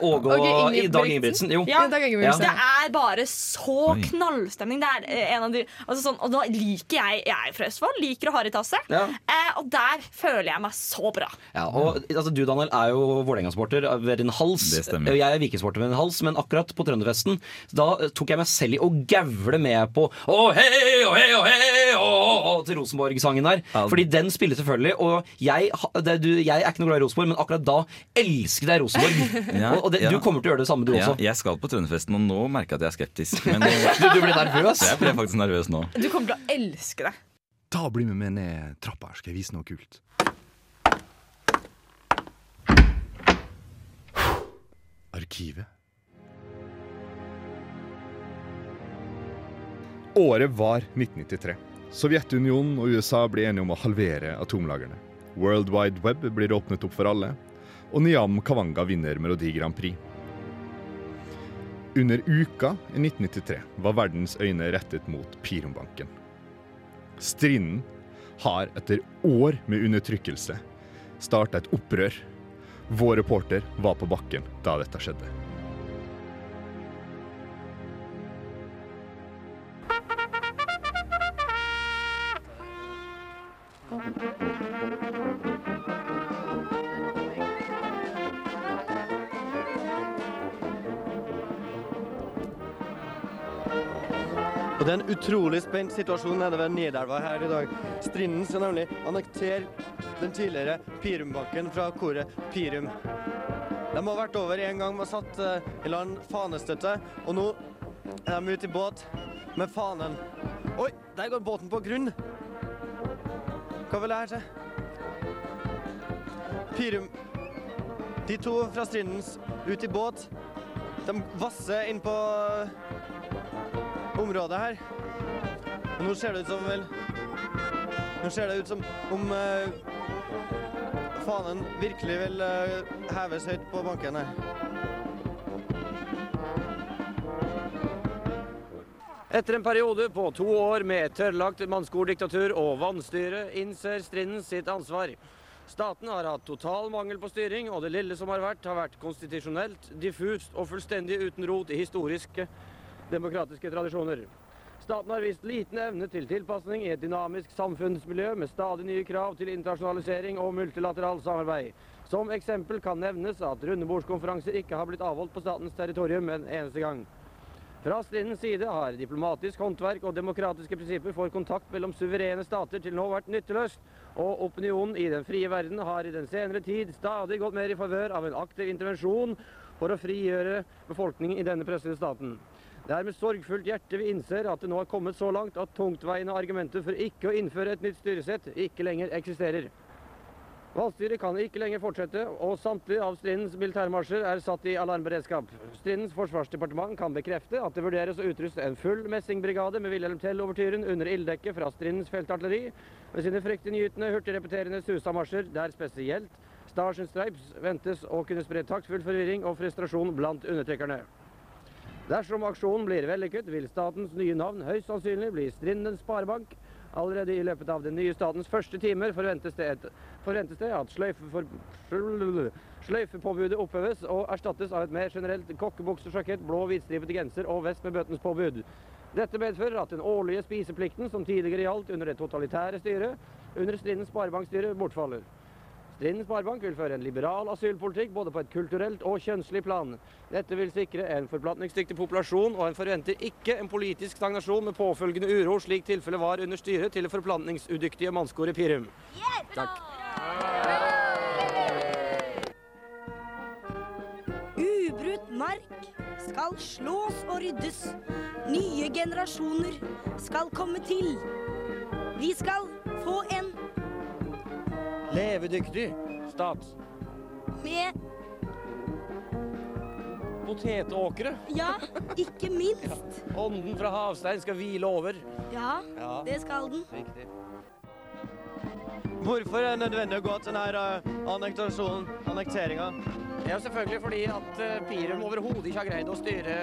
Åge og. Dag Ingebrigtsen. Jo. Ja. Dag Ingebrigtsen. Det er bare så knallstemning. Det er eh, en av de altså sånn, Og da liker jeg Jeg er fra Østfold, liker å ha i tasset. Ja. Eh, og der føler jeg meg så bra. Ja, og altså, Du Daniel er jo Vålerenga-sporter ved din hals. Det stemmer. Og Jeg er Viking-sporter ved din hals, men akkurat på Trønderfesten Da eh, tok jeg meg selv i å gavle med på Å hei, å hei, å hei, å, å, å, til Rosenborg-sangen der. Ja. Fordi den spiller selvfølgelig, og jeg, ha- det, du, jeg er ikke noe glad i Rosenborg, men akkurat da elsket jeg Rosenborg. Ja, og og det, ja. du kommer til å gjøre det samme, du Ja, også. jeg skal på Trønderfesten, og nå merker jeg at jeg er skeptisk. Men Du, du blir nervøs. jeg ble faktisk nervøs nå. Du kommer til å elske det. Da bli med meg ned trappa her, skal jeg vise noe kult. Arkivet. Året var 1993. Sovjetunionen og USA ble enige om å halvere atomlagrene. World Wide Web blir åpnet opp for alle, og Niam Kavanga vinner Melodi Grand Prix. Under uka i 1993 var verdens øyne rettet mot Pirumbanken. Strinden har etter år med undertrykkelse starta et opprør. Vår reporter var på bakken da dette skjedde. Utrolig spent situasjon nede ved Nidelva her i dag. Strinden skal nemlig annektere den tidligere Pirumbanken fra koret Pirum. De har vært over en gang med satt eh, i land fanestøtte, og nå er de ute i båt med fanen. Oi, der går båten på grunn! Hva vil det her til? Pirum De to fra Strindens ut i båt. De vasser inn på området her. Og nå ser det ut som vel Nå ser det ut som om uh, fanen virkelig vil uh, heves høyt på banken her. Etter en periode på to år med tørrlagt mannskordiktatur og vanstyre, innser Strinden sitt ansvar. Staten har hatt total mangel på styring, og det lille som har vært, har vært konstitusjonelt, diffust og fullstendig uten rot i historiske demokratiske tradisjoner. Staten har vist liten evne til tilpasning i et dynamisk samfunnsmiljø med stadig nye krav til internasjonalisering og multilateralt samarbeid. Som eksempel kan nevnes at rundebordskonferanser ikke har blitt avholdt på statens territorium en eneste gang. Fra Strindens side har diplomatisk håndverk og demokratiske prinsipper for kontakt mellom suverene stater til nå vært nytteløst, og opinionen i den frie verden har i den senere tid stadig gått mer i favør av en aktiv intervensjon for å frigjøre befolkningen i denne pressede staten. Det er med sorgfullt hjerte vi innser at det nå er kommet så langt at tungtveiende argumenter for ikke å innføre et nytt styresett ikke lenger eksisterer. Valgstyret kan ikke lenger fortsette, og samtlige av Strindens militærmarsjer er satt i alarmberedskap. Strindens forsvarsdepartement kan bekrefte at det vurderes å utruste en full messingbrigade med Wilhelm Tell-overtyren under ilddekket fra Strindens feltartilleri, med sine fryktinngytende, hurtigrepeterende Susa-marsjer, der spesielt Stars and Stripes ventes å kunne spre taktfull forvirring og frustrasjon blant undertrykkerne. Dersom aksjonen blir vellykket, vil statens nye navn høyst sannsynlig bli Strindens Sparebank. Allerede i løpet av den nye statens første timer forventes det, et, forventes det at sløyfefor, sløyfepåbudet oppheves og erstattes av et mer generelt kokkebuksersjakett, blå hvitstripete genser og vest med bøtens påbud. Dette medfører at den årlige spiseplikten som tidligere gjaldt under det totalitære styret, under Strindens Sparebankstyre, bortfaller. Strindens Sparebank vil føre en liberal asylpolitikk både på et kulturelt og kjønnslig plan. Dette vil sikre en forplantningsdyktig populasjon, og en forventer ikke en politisk stagnasjon med påfølgende uro, slik tilfellet var under styret til det forplantningsudyktige mannskoret Pirum. Takk. Ubrutt mark skal slås og ryddes. Nye generasjoner skal komme til. Vi skal få en Levedyktig stat. med Potetåkre. Ja, ikke minst. Ånden fra havstein skal hvile over. Ja, Ja. det skal den. Riktig. Hvorfor er det nødvendig å gå til denne annektasjonen, annekteringa? Ja, selvfølgelig fordi at eh, Pirum overhodet ikke har greid å styre,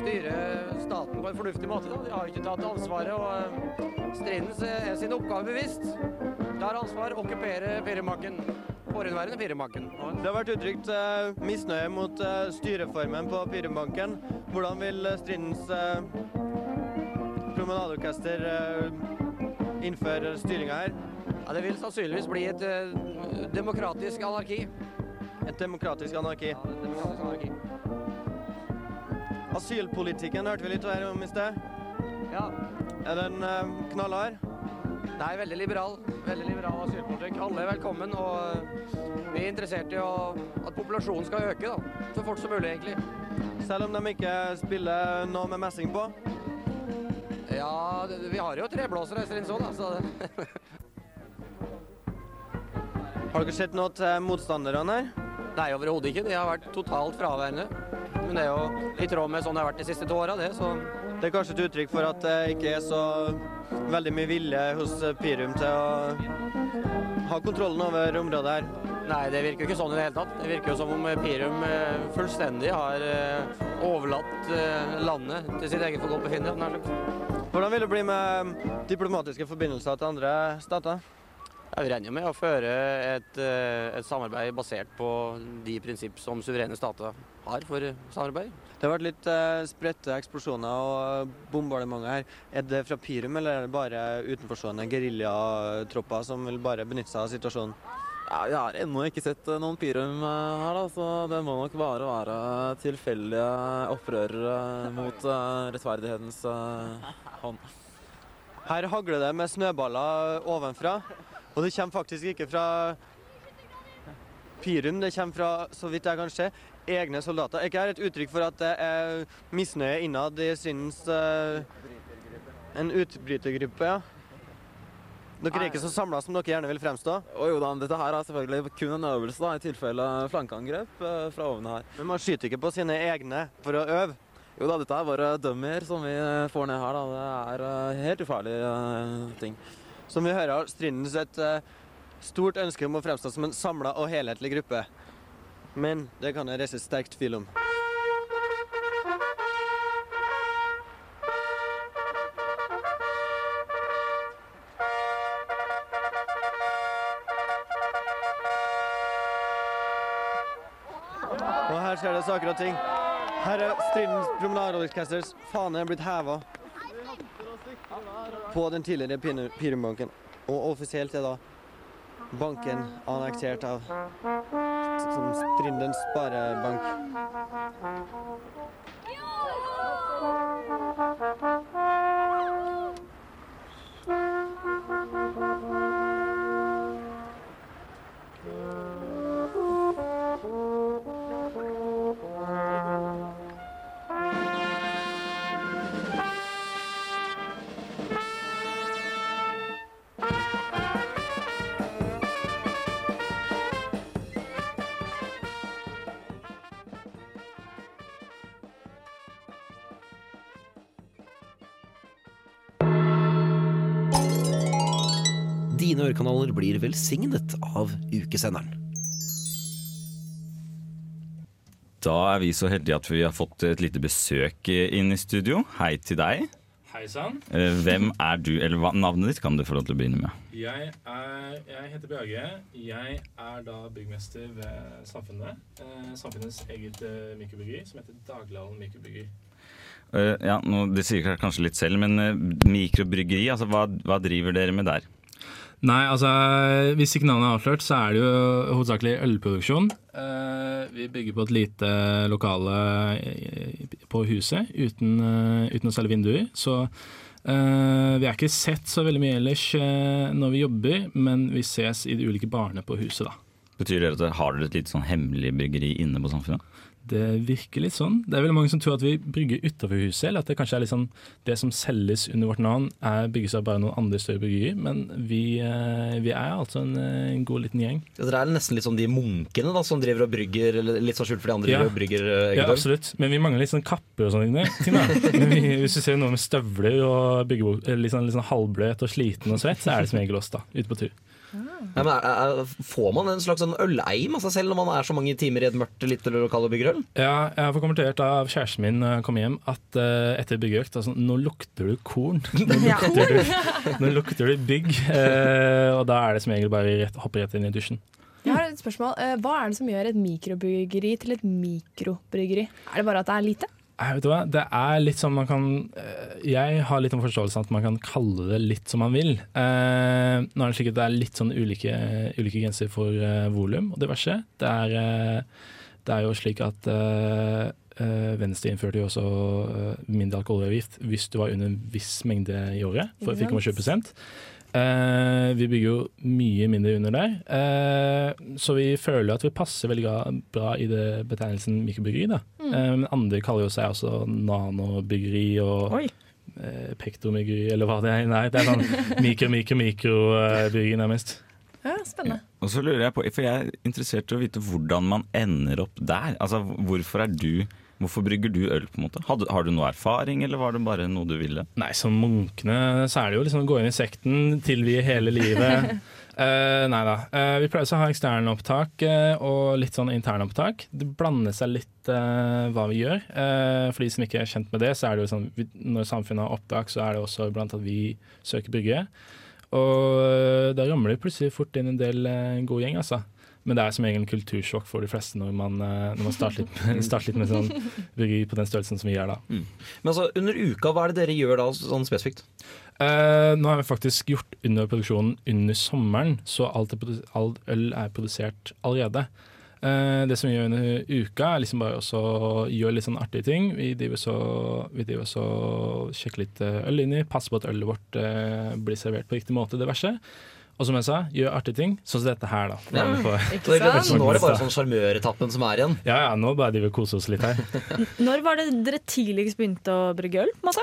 styre staten på en fornuftig måte. Da. De har jo ikke tatt ansvaret, og striden er sin oppgave bevisst. Tar ansvar, okkuperer Pirumbakken. Forhenværende Pirumbakken. Det har vært uttrykt eh, misnøye mot eh, styreformen på Pirumbanken. Hvordan vil eh, Strindens eh, promenadeorkester innføre styringa her? Ja, det vil sannsynligvis bli et demokratisk anarki. Et demokratisk anarki. Ja, et demokratisk anarki. Asylpolitikken hørte vi litt om i sted. Ja. Er den knallhard? Nei, veldig liberal. Veldig liberal asylpolitikk. Alle er velkommen, og vi er interessert i å, at populasjonen skal øke, da. Så fort som mulig, egentlig. Selv om de ikke spiller noe med messing på? Ja, vi har jo treblåsere i Strinså, da, så Har dere sett noe til motstanderne her? Nei, overhodet ikke. De har vært totalt fraværende. Men det er jo i tråd med sånn det har vært de siste to åra, det, så Det er kanskje et uttrykk for at det ikke er så veldig mye vilje hos Pirum til å ha kontrollen over området her. Nei, det virker jo ikke sånn i det hele tatt. Det virker jo som om Pirum eh, fullstendig har eh, overlatt eh, landet til sitt eget forgodtbefinnende. Hvordan vil det bli med diplomatiske forbindelser til andre stater? Jeg regner med å føre et, et samarbeid basert på de prinsipp som suverene stater har for eh, samarbeid. Det har vært litt eh, spredte eksplosjoner og bombardementer her. Er det fra Pirum, eller er det bare utenforstående geriljatropper som vil bare benytte seg av situasjonen? Ja, Jeg har ennå ikke sett eh, noen Pirum eh, her, da, så det må nok bare være tilfeldige opprørere mot eh, rettferdighetens eh, hånd. Her hagler det med snøballer ovenfra, og det kommer faktisk ikke fra Pirum, det kommer fra, så vidt jeg kan se, egne soldater. Er ikke dette et uttrykk for at det er misnøye innad i syns uh, En utbrytergruppe, ja? Dere er ikke så samla som dere gjerne vil fremstå? Og jo da, dette her er selvfølgelig kun en øvelse da, i tilfelle flankeangrep eh, fra oven her. Men man skyter ikke på sine egne for å øve? Jo da, dette er bare dummier som vi eh, får ned her. da. Det er eh, helt ufarlige eh, ting. Som vi hører har Strindens et eh, stort ønske om å fremstå som en samla og helhetlig gruppe. Men det kan jeg reise sterkt tvil om. Og her skjer det saker og ting. Her er Strindens promenadeorkesters fane blitt heva på den tidligere Pirumbanken. Og offisielt er da banken annektert av som Trindens sparebank. Dine ørekanaler blir velsignet av ukesenderen. Da er vi så heldige at vi har fått et lite besøk inn i studio. Hei til deg. Hei sann. Eh, Hvem er du, eller hva, navnet ditt kan du få lov til å begynne med. Jeg, er, jeg heter Brage. Jeg er da byggmester ved Samfunnet. Eh, samfunnets eget eh, mikrobryggeri som heter Daglighallen mikrobryggeri. Eh, ja, nå, Det sier kanskje litt selv, men mikrobryggeri, altså hva, hva driver dere med der? Nei, altså hvis ikke navnet er avslørt, så er det jo hovedsakelig ølproduksjon. Eh, vi bygger på et lite lokale på huset uten, eh, uten å selge vinduer. Så eh, vi er ikke sett så veldig mye ellers når vi jobber, men vi ses i de ulike barene på huset, da. Betyr det at dere har et litt sånn hemmelig bryggeri inne på Samfunnet? Det virker litt sånn. Det er veldig mange som tror at vi brygger utover huset, eller at det kanskje er litt sånn det som selges under vårt navn, er bygges av bare noen andre større bryggerier. Men vi, eh, vi er altså en, en god liten gjeng. Ja, Dere er nesten litt sånn de munkene da, som driver og brygger litt sånn skjult for de andre Ja. driver og brygger eh, Ja, absolutt. Men vi mangler litt sånn kapper og sånne ting. da. Men vi, hvis du ser noe med støvler og byggebok, litt sånn, litt sånn halvbløt og sliten og svett, så er det som regel oss, da. Ute på tur. Ja, men er, er, får man en slags sånn øleim av seg selv når man er så mange timer i et mørkt lite lokal og bygger øl? Ja, jeg har fått kommentert av kjæresten min når jeg kom hjem, at uh, etter byggeøkt altså, Nå lukter du korn. Nå lukter du, nå lukter du bygg. Uh, og da er det som regel bare rett, hoppe rett inn i dusjen. Jeg har et spørsmål. Eh, Hva er det som gjør et mikrobryggeri til et mikrobryggeri? Er det bare at det er lite? Jeg vet hva, det er litt sånn man kan eh, Jeg har litt om forståelse at man kan kalle det litt som man vil. Uh, nå er det slik at det er litt sånn ulike, ulike grenser for uh, volum og diverse. Det er, uh, det er jo slik at Venstre innførte jo også mindre alkoholavgift hvis du var under en viss mengde i året, for 4,7 Uh, vi bygger jo mye mindre under der uh, så vi føler at vi passer veldig bra i det betegnelsen mikrobyggeri Da. Mm. Um, andre kaller jo seg også Nanobyggeri og Oi. uh, pektromyggeri, eller hva det er. Nei, det er sånn mikro-mikro-mikrobryggeri, uh, nærmest. Spennende. Ja. Og så lurer jeg på, for jeg er interessert i å vite hvordan man ender opp der. Altså, hvorfor er du Hvorfor brygger du øl, på en måte? Hadde, har du noe erfaring, eller var det bare noe du ville? Nei, som munkene så er det jo liksom å gå inn i sekten, tilvie hele livet. uh, nei da. Uh, vi pleier også å ha eksternopptak uh, og litt sånn internopptak. Det blander seg litt uh, hva vi gjør. Eh, for de som ikke er kjent med det, så er det jo sånn vi, når samfunnet har opptak, så er det også blant at vi søker brygge. Og eh, da ramler det plutselig fort inn en del eh, god gjeng, altså. Men det er som regel en kultursjokk for de fleste når man, eh, når man starter, litt, starter litt med sånn bryggeri på den størrelsen som vi gjør da. Men altså, under uka, hva er det dere gjør da, sånn spesifikt? Eh, nå har vi faktisk gjort under produksjonen under sommeren, så alt, er alt øl er produsert allerede. Eh, det som vi gjør under uka, er liksom bare å gjøre litt sånn artige ting. Vi driver så, vi driver så sjekker litt eh, øl inni, passer på at ølet vårt eh, blir servert på riktig måte, diverse. Og som jeg sa, gjør artige ting, sånn som dette her, da. Ja. ikke Så så nå er det bare sånn sjarmøretappen som er igjen? Ja, ja, nå bare driver vi og koser oss litt her. Når var det dere tidligst begynte å brygge øl? Masse?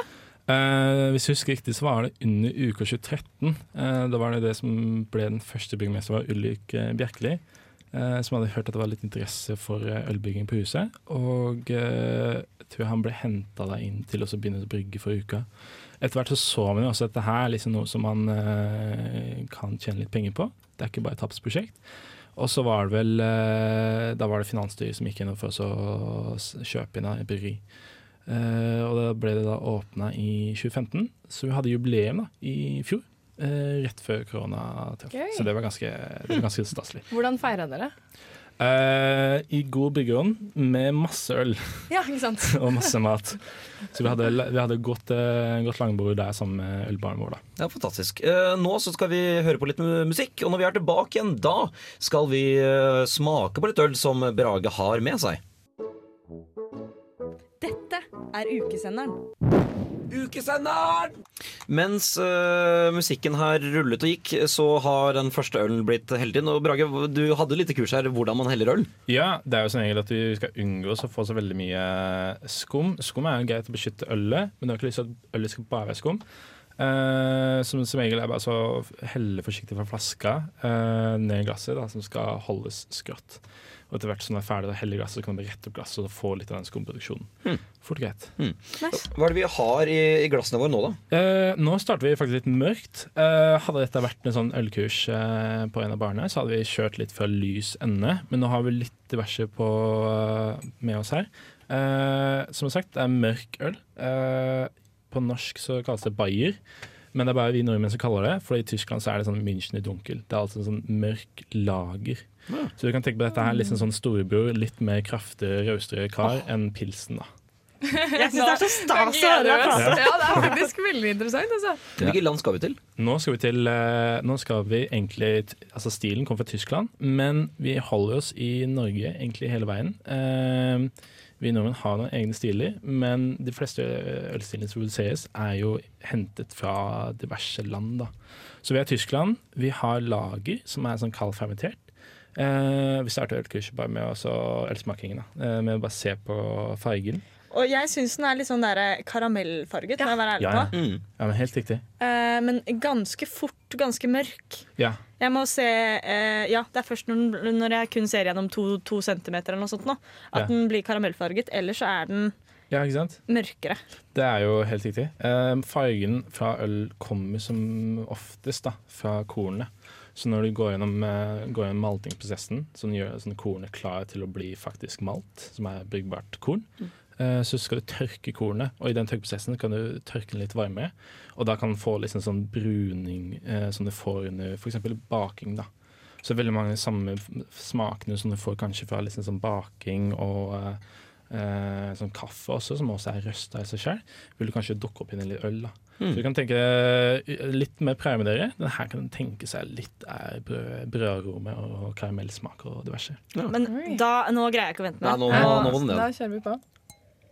Eh, hvis jeg husker riktig, så var det under uka 2013. Eh, da var det det som ble den første byggmesteren, var Ulrik eh, Bjerkeli. eh, som hadde hørt at det var litt interesse for eh, ølbygging på huset. Og eh, jeg tror han ble henta inn til å begynne å brygge for uka. Etter hvert så så man jo også at dette her er liksom noe som man eh, kan tjene litt penger på. Det er ikke bare et tapsprosjekt. Og så var det vel eh, Da var det finansstyret som gikk inn for å kjøpe inn et bryggeri. Eh, og da ble det da åpna i 2015, så vi hadde jubileum da, i fjor. eh, rett før korona traff. Så det var ganske, det var ganske staselig. Hvordan feira dere? Eh, I god byggeånd med masse øl Ja, ikke sant? og masse mat. Så vi hadde, vi hadde godt, uh, godt langbord der sammen med ølbaren vår. da. Ja, Fantastisk. Uh, nå så skal vi høre på litt musikk, og når vi er tilbake igjen, da skal vi smake på litt øl som Brage har med seg. Dette er ukesenderen. Ukesenderen! Mens uh, musikken her rullet og gikk, så har den første ølen blitt heldig inn. Og Brage, du hadde litt kurs her hvordan man heller øl. Ja, det er jo som regel at vi skal unngå å få så veldig mye skum. Skum er jo greit å beskytte ølet, men du har ikke lyst til at ølet skal bare være skum. Eh, som som regel er bare så helle forsiktig fra flaska uh, ned i glasset, da, som skal holdes skrått. Og etter hvert som det er ferdig, da heller i glasset, så kan du rette opp glasset og få litt av den skumproduksjonen. Hmm. Fort og greit. Hva er det vi har i, i glassene våre nå, da? Eh, nå starter vi faktisk litt mørkt. Eh, hadde dette vært en sånn ølkurs eh, på en av barene, så hadde vi kjørt litt fra lys ende. Men nå har vi litt diverse på, eh, med oss her. Eh, som sagt, det er mørk øl. På norsk så kalles det bayer. Men det er bare vi nordmenn som kaller det, for i Tyskland så er det sånn München i dunkel. Det er altså en sånn mørk lager. Så du kan tenke på dette her litt sånn, storebror, litt mer kraftig, raustere kar enn pilsen, da. Jeg syns det er så stas å høre deg prate. Ja, det er faktisk veldig interessant. Altså. Hvilket land skal vi til? Nå skal vi til eh, Nå skal vi egentlig Altså Stilen kommer fra Tyskland, men vi holder oss i Norge egentlig hele veien. Eh, vi nordmenn har noen egne stiler, men de fleste ølstilene som produseres, er jo hentet fra diverse land. da. Så vi har Tyskland. Vi har lager, som er sånn kaldfermentert. Eh, vi starter ølkurset bare med ølsmakingen. eh, Med å bare se på fargen. Og jeg syns den er litt sånn der karamellfarget, må jeg være ærlig Ja, ja. på. ja, men helt riktig. Eh, men ganske fort, ganske mørk. Ja. Jeg må se eh, Ja, det er først når, når jeg kun ser gjennom to, to centimeter eller noe sånt nå, at Ja. den blir karamellfarget. Ellers så er den Ja, ikke sant? mørkere. Det er jo helt riktig. Eh, fargen fra øl kommer som oftest da, fra kornene. Så når du går gjennom, eh, går gjennom maltingsprosessen, som gjør sånn kornet klar til å bli faktisk malt, som er bryggbart korn, eh, så skal du tørke kornet, og i den tørkeprosessen kan du tørke den litt varmere. Og da kan du få liksom sånn bruning eh, som du får under f.eks. baking. da. Så veldig mange samme smakene som du får kanskje fra liksom sånn baking og eh, eh, sånn kaffe også, som også er røsta i seg selv, vil du kanskje dukke opp i en litt øl. da. Mm. Så du kan tenke eh, litt mer prøve med dere. Den her kan tenke seg litt er brød, brødarome og karamellsmak og diverse. Men da, nå greier jeg ikke å vente mer. nå- nå- nå nå, nå. Da kjører vi på.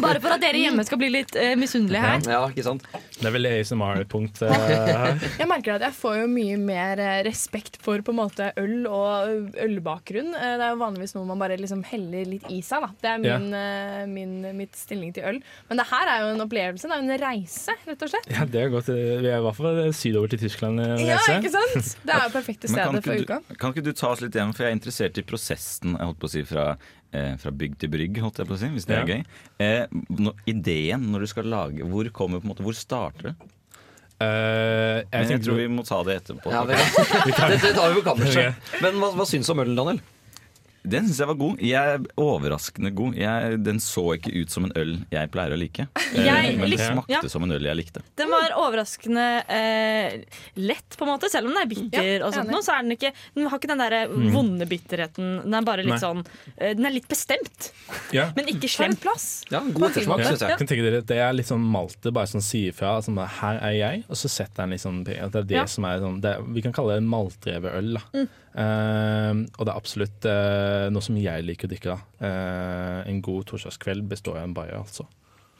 Bare for at dere hjemme skal bli litt uh, misunnelige her. Ja, ikke sant? Det er vel ASMR-punkt uh, her. Jeg merker at jeg får jo mye mer eh, respekt for på en måte øl og ølbakgrunn. Eh, Det er jo vanligvis noe man bare liksom heller litt i seg. Da. Det er Ja. min, eh, min, mitt stilling til øl. Men det her er jo en opplevelse. Det er jo en reise, rett og slett. Ja, det er godt. Vi er i hvert fall sydover til Tyskland. eh, Ja, ikke sant? Det er jo perfekte Men kan stedet for ikke, uka. du, kan ikke du ta oss litt hjem, for jeg er interessert i prosessen jeg holdt på å si, fra, eh, fra bygg til brygg, holdt jeg på å si, hvis det Ja. er gøy. Eh, no, ideen når du skal lage, hvor kommer på en måte, hvor starter det? Eh, Men jeg tror vi må ta det etterpå. Ja, det, det tar vi på kammerset. Men hva, hva syns du om ølen, Daniel? Den syns jeg var god. Jeg er overraskende god. Jeg, den så ikke ut som en øl jeg pleier å like. Eh, Jeg men det smakte ja. som en øl jeg likte. Den var overraskende eh, lett, på en måte. Selv om den er bitter, Ja, og sånt nå, så er den ikke Den har ikke den der Mm. vonde bitterheten. Den er bare litt Nei. sånn eh, Den er litt bestemt, Ja. men ikke slem. plass. Ja, god en syns jeg. Ja. Kan tenke dere, det er litt sånn Malte bare sånn sier fra. Sånn, bare, her er jeg, og så setter han liksom Det er det Ja. som er sånn det, Vi kan kalle det maltdrevet øl. Da. Mm. Eh, og det er absolutt uh, noe som jeg liker å drikke. Eh, en god torsdagskveld består av en bayer, altså.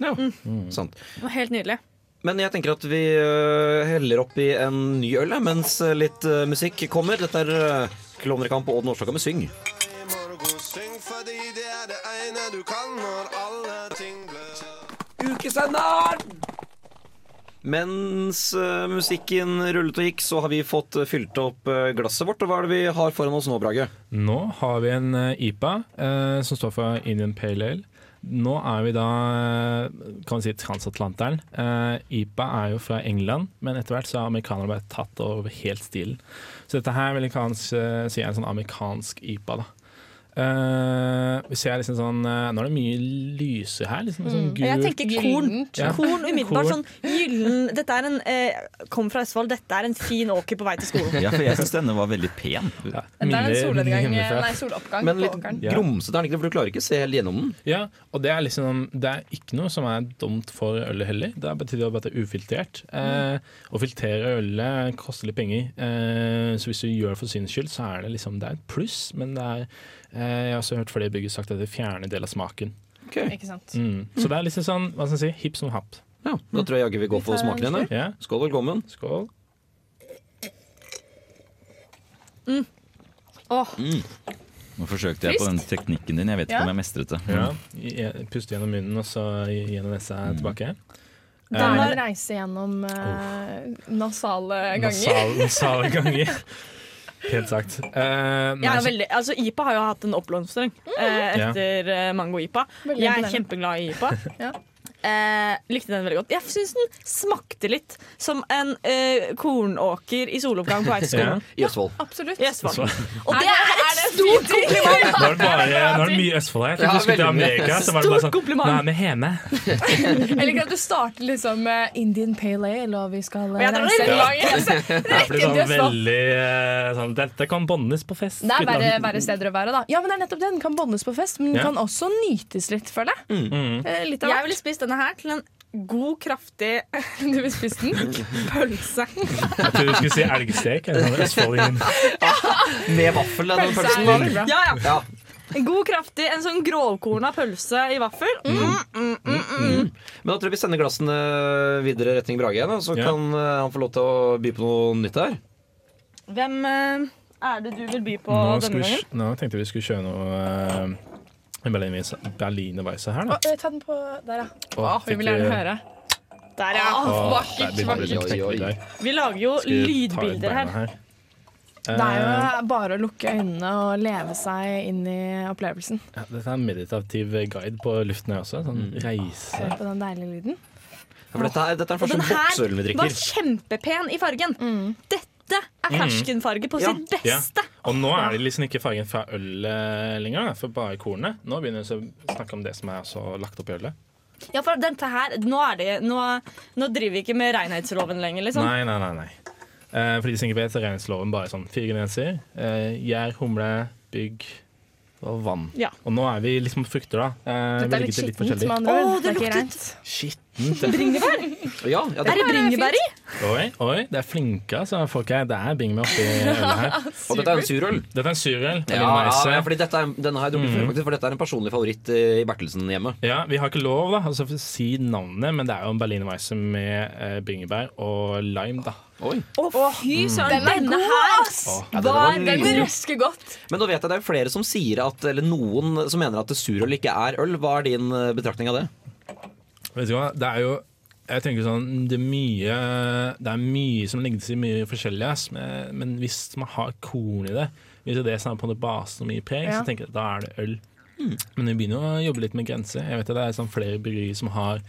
Ja, Mm. sant. Det var helt nydelig. Men jeg tenker at vi øh, heller opp i en ny øl mens øh, litt musikk kommer. Dette er Klovnekamp og Odd Nordstoga med Syng. Ukesenderen! Mens øh, musikken rullet og gikk, så har vi fått øh, fylt opp øh, glasset vårt. Og hva er det vi har foran oss nå, Brage? Nå har vi en eh, IPA eh, som står for Indian Pale Ale. Nå er vi da eh, kan man si transatlanteren. Eh, IPA er jo fra England, men etter hvert så har amerikanerne bare tatt over helt stilen. Så dette her vil jeg kanskje si er en sånn amerikansk IPA. da. Eh, vi ser liksom sånn uh, Nå er det mye lyse her. Liksom, sånn Mm. Jeg tenker korn. Ja. Korn umiddelbart. Korn. Sånn gyllen Dette er en uh, Kom fra Østfold, dette er en fin åker på vei til skolen. Ja, for jeg syns denne var veldig pen. Det er en solnedgang, nei, soloppgang Men litt ja. grumsete er den ikke, for du klarer ikke å se helt gjennom den. Ja, og det er liksom Det er ikke noe som er dumt for ølet heller. Det betyr bare at det er ufiltrert. Mm. å filtrere ølet koster litt penger, eh, så hvis du gjør det for syns skyld, så er det liksom Det er et pluss, men det er Jeg har også hørt flere bygget sagt at det fjerner del av smaken. Ikke sant. Mm. Så det er liksom sånn, hva skal jeg si, hipp som happ. Ja, Da tror jeg jaggu vi går for smaken igjen. ja. Skål, velkommen. Skål. Åh. Mm. Nå forsøkte jeg på den teknikken din. Jeg vet ikke Ja. om jeg mestret det. Ja, Puste gjennom munnen, og så gjennom nesa tilbake. Det Eh, er en reise gjennom eh, nasale ganger. Nasal, nasale ganger. Pent sagt. Uh, nei, Jeg er veldig, altså IPA har jo hatt en oppblomstring uh, etter eh, mango-IPA. Jeg er kjempeglad i IPA. Ja. Eh, likte den veldig godt. Jeg syns den smakte litt som en eh, kornåker i soloppgang på vei til skolen. I Østfold. Absolutt. I Østfold. Og det er et stort kompliment! Nå er det bare nå er det mye Østfold her. Jeg trodde Ja, du skulle til veldig. Amerika. Så var det bare Stort sånn kompliment. Nå er vi hjemme. Jeg liker at du starter liksom med Indian Pale Ale, og vi skal jeg tror reise det er en lang Det blir inn sånn Østfold. veldig eh, sånn, Dette kan båndes på fest. Det er verre, verre steder å være, da. Ja, men det er nettopp det. Den kan båndes på fest, men den Ja. kan også nytes litt, føler jeg. Mm. Eh, Litt av Jeg hvert. ville spist denne her til en god, kraftig Du vil spise den? pølse. Jeg trodde du skulle si elgstek. eller sånn Med vaffel, den er pølsen. Ja, ja. Ja. En god, kraftig, en sånn grovkorna pølse i vaffel. Mm, mm, mm, mm. Men da tror jeg vi sender glassene videre retning Brage igjen, så Ja. kan eh, han få lov til å by på noe nytt her. Hvem eh, er det du vil by på Nå, denne gangen? nå tenkte vi skulle kjøre noe uh, her, da. eh, ta den på der, ja. Å, Å, vi vil gjerne høre. Der, ja. Å, Å, vakkert, vakkert. Vi lager jo lydbilder her. her. Det er Eh, jo bare å lukke øynene og leve seg inn i opplevelsen. ja, dette er en meditativ guide på luften her også. Sånn reise Hør på den deilige lyden. Ja, for dette, er, dette er den vi drikker. den her var kjempepen i fargen. Dette er ferskenfarge på Ja. sitt Ja. beste. Og nå er det liksom ikke fargen fra øl eh, lenger, for bare kornet. Nå begynner vi å snakke om det som er lagt opp i ølet. Ja, for dette her, nå, er det, nå, nå driver vi ikke med renhetsloven lenger, liksom. Nei, nei, nei. nei. Eh, for de som ikke vet, så er renhetsloven bare sånn fire grenser. Eh, gjær, humle, bygg og vann. Ja. Og nå er vi liksom på frukter, da. Eh, Dette er litt skittent, med andre ord. Det det luktet- rent. Bringebær. Ja, ja, Er det, det bringebær i? Oi, oi, det er flinke, altså, folk her. Det er bringebær oppi ølet her. og dette er en surøl. Dette er en surøl. Ja, ja, ja, fordi dette er, denne har jeg drukket før, Mhm. faktisk, for dette er en personlig favoritt eh, i Bertelsen hjemme. Ja, Vi har ikke lov da, altså, for å si navnet, men det er jo en Berliner Weisse med eh, bringebær og lime. da. Oi. Å, fy søren. Den er Denne her ja, var. Den røsker godt. Men nå vet jeg det er flere som sier at, eller noen som mener at surøl ikke er øl. Hva er din eh, betraktning av det? Vet du hva, det er jo jeg tenker sånn, det er mye Det er mye som legges i mye forskjellig, men, men hvis man har korn i det, hvis det er på en basen og mye preg, Ja. så tenker jeg at da er det øl. Men vi begynner å jobbe litt med grenser. Jeg vet at det er sånn flere bryggerier som har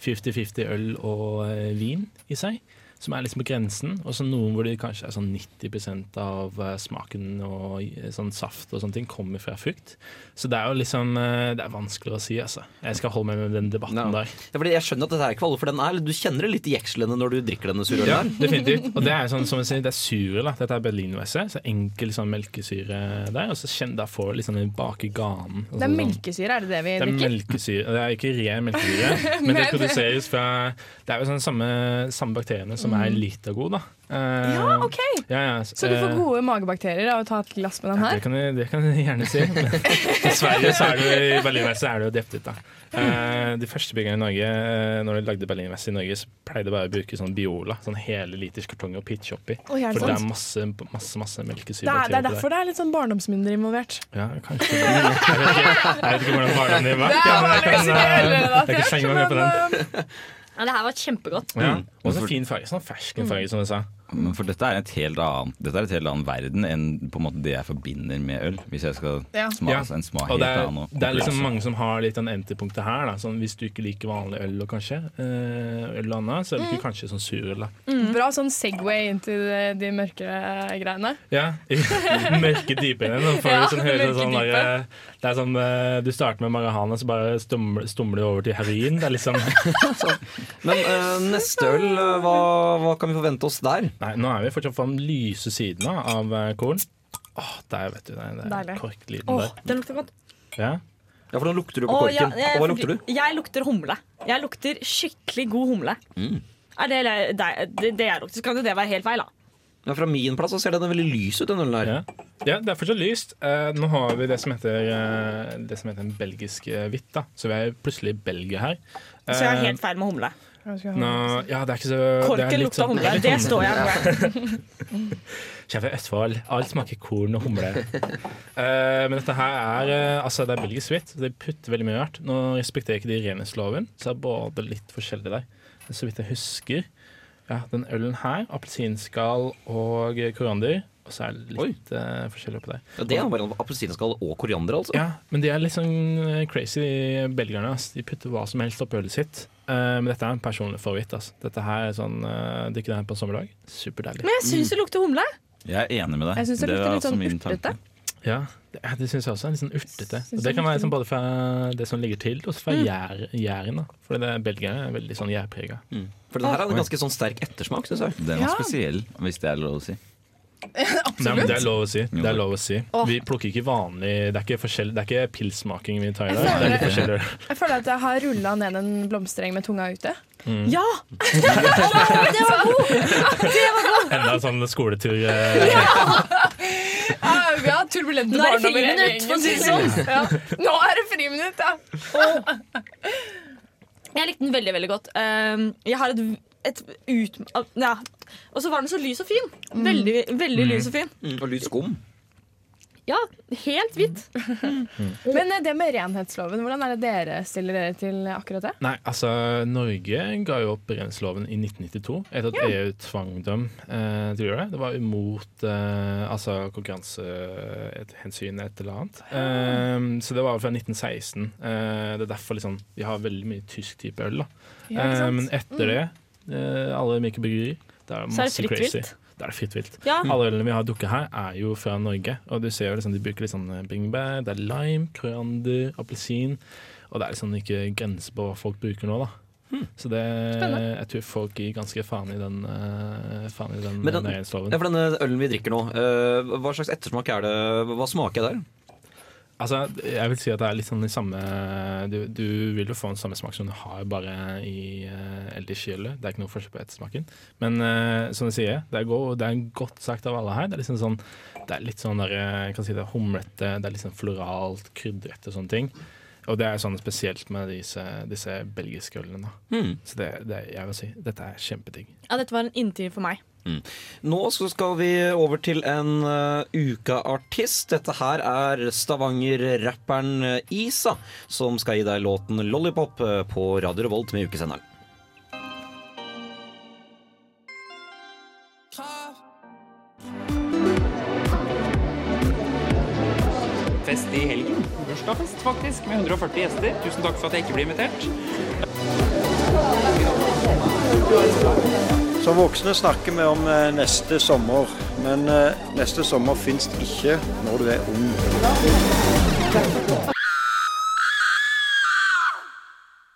50-50 øl og eh, vin i seg. Som er liksom på grensen, og så noen hvor det kanskje er sånn 90% av eh, smaken og eh, sånn saft og sånne ting kommer fra frukt. Så det er jo liksom eh, Det er vanskelig å si, altså. Jeg skal holde meg med den debatten no. der. Ja, fordi jeg skjønner at dette er ikke for den er, du kjenner det litt i jekslene når du drikker denne surølen Ja, definitivt. Og det er sånn som jeg sier, det er surøl. Dette er berlinerweisse. Så enkel sånn melkesyre der. Og så kjenner da får du liksom den bake ganen. Det er melkesyre, er det det vi Det er drikker? melkesyre. Det er ikke ren melkesyre, men det produseres fra Det er jo sånn samme, samme bakteriene som er Litago, da. Eh, Ja, OK! ja, ja, Så du får eh, gode magebakterier av å ta et glass med den ja, det, her? kan jeg, det kan du gjerne si. Men I Sverige så er det i Berlinweisse er det jo deftet. da. Eh, de første byggerne i Norge, eh, når de lagde Berlinweisse i Norge, så pleide de bare å bruke sånn Biola. Sånn hele liters kartonger og pitche oppi. Oh, er det For det er masse, masse, masse, masse Det er, det er derfor det er litt sånn barndomsmynder involvert. Ja, kanskje. Jeg vet ikke, jeg vet ikke hvordan barndommen din var. Det er jeg kan relatert, slenge meg med på den. men, Ja, det her var kjempegodt. Ja. Mm. Og så fin farge. Sånn ferskenfarge, som du sa. Men for dette er et helt annet Dette er et helt annen verden enn på en måte det jeg forbinder med øl. Hvis jeg skal Ja. smake Ja. en smak Og helt det er, annen. det er liksom mange som har litt den endepunktet her. Da. Sånn, hvis du ikke liker vanlig øl og kanskje eh, øl og annet, så er du ikke kanskje sånn surøl. Mm. Bra sånn Segway into de, de mørkere greiene. Ja, i mørke dypene. Nå får Ja, sånn, høre mørke sånn dype. der, Det er sånn uh, Du starter med marihuana, så bare stumler, stumler du over til heroin. Det er liksom Men uh, neste øl, eh, hva, hva kan vi forvente oss der? Nei, nå er vi fortsatt på den lyse siden av korn. Åh, der, vet du. Det, det er korklyden Åh, der. den lukter godt. Ja. Ja, for nå lukter du på korken. ja, jeg- Og hva lukter du? Jeg lukter humle. Jeg lukter skikkelig god humle. Mm. Er det, det, det, det jeg lukter, så kan jo det være helt feil, da. Ja, fra min plass så ser den veldig lys ut, den ølen her. Ja. ja, det er fortsatt lyst. Eh, nå har vi det som heter, eh, det som heter en belgisk eh, hvitt. da Så vi er plutselig i Belgia her. Så jeg har Eh, helt feil med humle. Nå, ja, det er ikke så er Korken lukter lukta sånn- humle. Det står jeg Jeg Kjære Østfold. Alt smaker korn og humle. Uh, men dette her er uh, altså det er belgisk hvitt. De putter veldig mye rart. Nå respekterer jeg ikke de renhetsloven, så det er både litt forskjellig der. Så vidt jeg husker, ja, den ølen her, appelsinskall og koriander. Og så er det litt uh, forskjellig oppi der. Ja, det er bare appelsinskall og koriander, altså. Ja, men de er litt sånn eh, crazy, de belgierne. Altså. De putter hva som helst oppi ølet sitt. Uh, men dette er en personlig favoritt. Altså. Dette her er sånn, uh, Drikke det her på en sommerdag. Superdeilig. Men jeg syns det lukter humle. Jeg er enig med deg. Jeg synes det lukter litt sånn også min urtete. Ja, det, ja, det syns jeg også er litt sånn urtete. Og det kan være lukter- sånn både fra det som ligger til, og fra Mm. da. For det belgierne er veldig sånn gjærprega. Mm. For det her har en ganske sånn sterk ettersmak, syns jeg. Den var spesiell, hvis det er lov å si. Nei, det er lov å si. Det er lov å si. Vi plukker ikke vanlig Det er ikke, forskjell, det er ikke pilsmaking vi tar i dag. Det er føler-. Jeg føler at jeg har rulla ned en blomstereng med tunga ute. Mm. Ja! det var god! Det var god! Enda en sånn skoletur. eh, Ja, vi har turbulente Nå er det friminutt, for å si det sånn. Ja. Nå er det friminutt, ja! Jeg likte den veldig, veldig godt. Um, jeg har et, et ut... Ja. Og så var den så lys og fin. Veldig, veldig Mm. lys og fin. Og lys skum. Ja, helt hvitt. Men eh, det med renhetsloven, hvordan er det dere stiller dere til akkurat det? Nei, altså Norge ga jo opp renhetsloven i 1992 etter at EU tvang dem eh, til å gjøre det. Det var imot eh, altså konkurransehensyn et eller annet. Eh, så det var fra 1916. Eh, det er derfor liksom, vi har veldig mye tysk type øl. da. Ja. Eh, men etter det, eh, alle mikrobryggerier, bryggerier, det er Så er det masse fritt crazy. vilt. Da er det fritt vilt. Ja. Alle ølene vi har dukket her, er jo fra Norge. Og du ser jo liksom, De bruker litt sånn bringebær, det er lime, koriander, appelsin. Og det er liksom ikke grenser på hva folk bruker nå, da. Så det, Spennende. jeg tror folk gir ganske faen i den, uh, faen i den den, ja, for denne ølen vi drikker nå, uh, hva slags ettersmak er det? Hva smaker jeg der? Altså, jeg vil si at det er litt sånn i samme Du, du vil jo få en samme smak som du har bare i uh, eldiskylle. Det er ikke noe forskjell på ettersmaken. Men uh, som du sier, det er, god, det er godt sagt av alle her. Det er liksom sånn Det er litt sånn der, eh, jeg kan si det er humlete, det er litt sånn floralt, krydret og sånne ting. Og det er sånn spesielt med disse, disse belgiske ølene. Mm. Så det, det, jeg vil si, dette er kjempedigg. Ja, dette var en inntil for meg. Mm. Nå så skal vi over til en uh, ukeartist. Dette her er Stavanger-rapperen eh, Isa, som skal gi deg låten 'Lollipop' eh, på Radio Revolt med ukesenderen. Fest i helgen. Bursdagsfest, faktisk, med 140 gjester. Tusen takk for at jeg ikke ble invitert. Som voksne snakker vi om eh, neste sommer, men eh, neste sommer fins ikke når du er ung.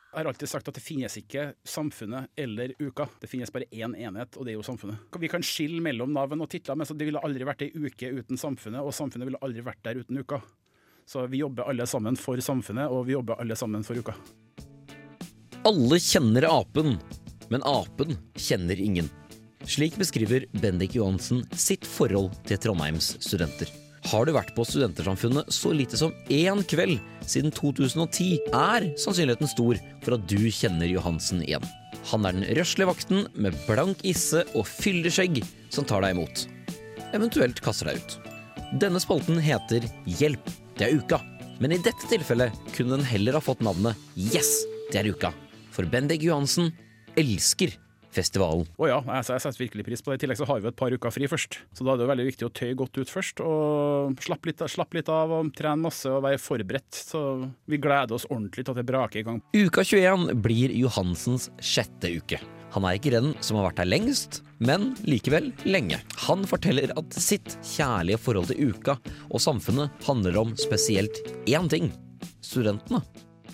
Jeg har alltid sagt at det finnes ikke samfunnet eller uka. Det finnes bare én enhet, og det er jo samfunnet. Vi kan skille mellom navn og titler, men det ville aldri vært ei uke uten samfunnet, og samfunnet ville aldri vært der uten uka. Så vi jobber alle sammen for samfunnet, og vi jobber alle sammen for uka. Alle kjenner apen, men apen kjenner ingen. Slik beskriver Bendik Johansen sitt forhold til Trondheims studenter. Har du vært på Studentersamfunnet så lite som én kveld siden 2010, er sannsynligheten stor for at du kjenner Johansen igjen. Han er den røslige vakten med blank isse og fylleskjegg som tar deg imot. Eventuelt kaster deg ut. Denne spalten heter Hjelp, det er uka. Men i dette tilfellet kunne den heller ha fått navnet Yes, det er uka. For Bendik Johansen elsker festivalen. Å ja, jeg, jeg setter virkelig pris på det. I tillegg så har vi et par uker fri først. Så da er det jo veldig viktig å tøye godt ut først, og slappe litt, slapp litt av og trene masse og være forberedt. Så vi gleder oss ordentlig til at det braker i gang. Uka 21 blir Johansens sjette uke. Han er ikke den som har vært her lengst, men likevel lenge. Han forteller at sitt kjærlige forhold til uka og samfunnet handler om spesielt én ting studentene.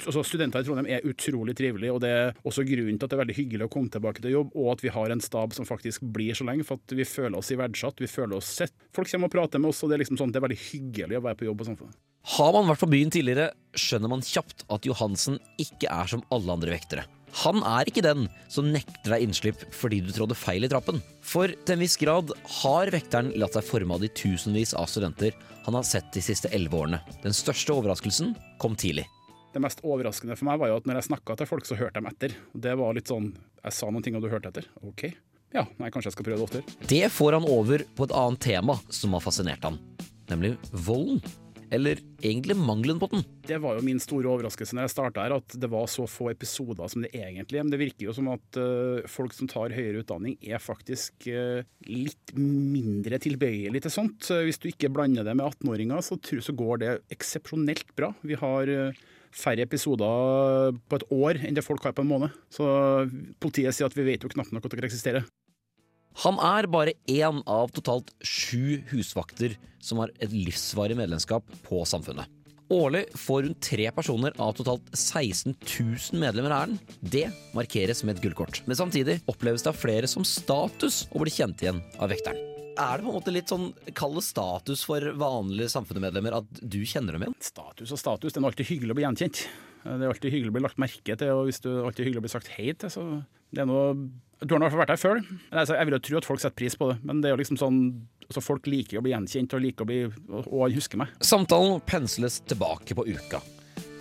Altså, studenter i Trondheim er utrolig trivelige, og det er også grunnen til at det er veldig hyggelig å komme tilbake til jobb, og at vi har en stab som faktisk blir så lenge, for at vi føler oss verdsatt, vi føler oss sett. Folk kommer og prater med oss, og det er liksom sånn, det er veldig hyggelig å være på jobb på Samfunnet. Har man vært på byen tidligere, skjønner man kjapt at Johansen ikke er som alle andre vektere. Han er ikke den som nekter deg innslipp fordi du trådde feil i trappen. For til en viss grad har vekteren latt seg forme av de tusenvis av studenter han har sett de siste elleve årene. Den største overraskelsen kom tidlig. Det mest overraskende for meg var jo at når jeg snakka til folk, så hørte de etter. Det var litt sånn Jeg sa noen ting, og du hørte etter. OK. Ja, nei, kanskje jeg skal prøve det oftere. Det får han over på et annet tema som har fascinert han, nemlig volden. Eller egentlig mangelen på den. Det var jo min store overraskelse når jeg starta her, at det var så få episoder som det egentlig er. Men det virker jo som at uh, folk som tar høyere utdanning, er faktisk uh, litt mindre tilbøyelig til sånt. Hvis du ikke blander det med 18-åringer, så, tror- så går det eksepsjonelt bra. Vi har eh, færre episoder på et år enn det folk har på en måned. Så politiet sier at vi vet jo knapt nok at dere eksisterer. Han er bare én av totalt sju husvakter som har et livsvarig medlemskap på Samfunnet. Årlig får rundt tre personer av totalt 16 000 medlemmer æren. Det markeres med et gullkort. Men samtidig oppleves det av flere som status å bli kjent igjen av vekteren. Er det på en måte litt sånn kall det status for vanlige samfunnsmedlemmer at du kjenner dem igjen? Status og status, det er alltid hyggelig å bli gjenkjent. Det er alltid hyggelig å bli lagt merke til, og hvis er alltid hyggelig å bli sagt hei til, så det er noe Du har i hvert fall vært her før. Altså, jeg vil jo tro at folk setter pris på det, men det er jo liksom sånn altså Folk liker å bli gjenkjent og liker å bli og, han husker meg. Samtalen pensles tilbake på uka.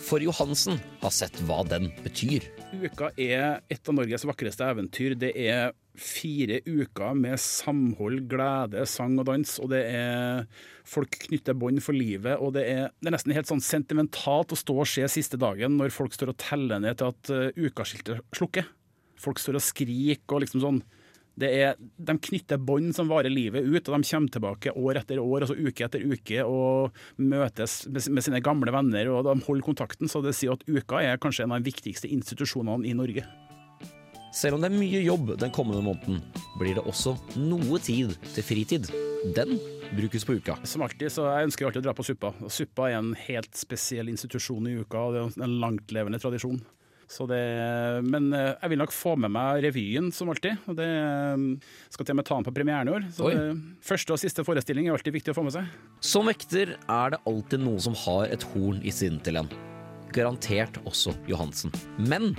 For Johansen har sett hva den betyr. Uka er et av Norges vakreste eventyr. Det er fire uker med samhold, glede, sang og dans. Og det er folk knytter bånd for livet. Og det er, det er nesten helt sånn sentimentalt å stå og se siste dagen når folk står og teller ned til at uh, ukaskiltet slukker. Folk står og skriker og liksom sånn. Det er, de knytter bånd som varer livet ut, og de kommer tilbake år etter år, altså uke etter uke, og møtes med, med sine gamle venner, og de holder kontakten. Så det sier at uka er kanskje en av de viktigste institusjonene i Norge. Selv om det er mye jobb den kommende måneden, blir det også noe tid til fritid. Den brukes på uka. Som alltid, så Jeg ønsker alltid å dra på Suppa. Suppa er en helt spesiell institusjon i uka, og det er en langtlevende tradisjon. Så det, men eh, jeg vil nok få med meg revyen, som alltid. Og det eh, skal til og med ta den på premieren i år. Så det, første og siste forestilling er alltid viktig å få med seg. Som vekter er det alltid noen som har et horn i siden til en. Garantert også Johansen. Men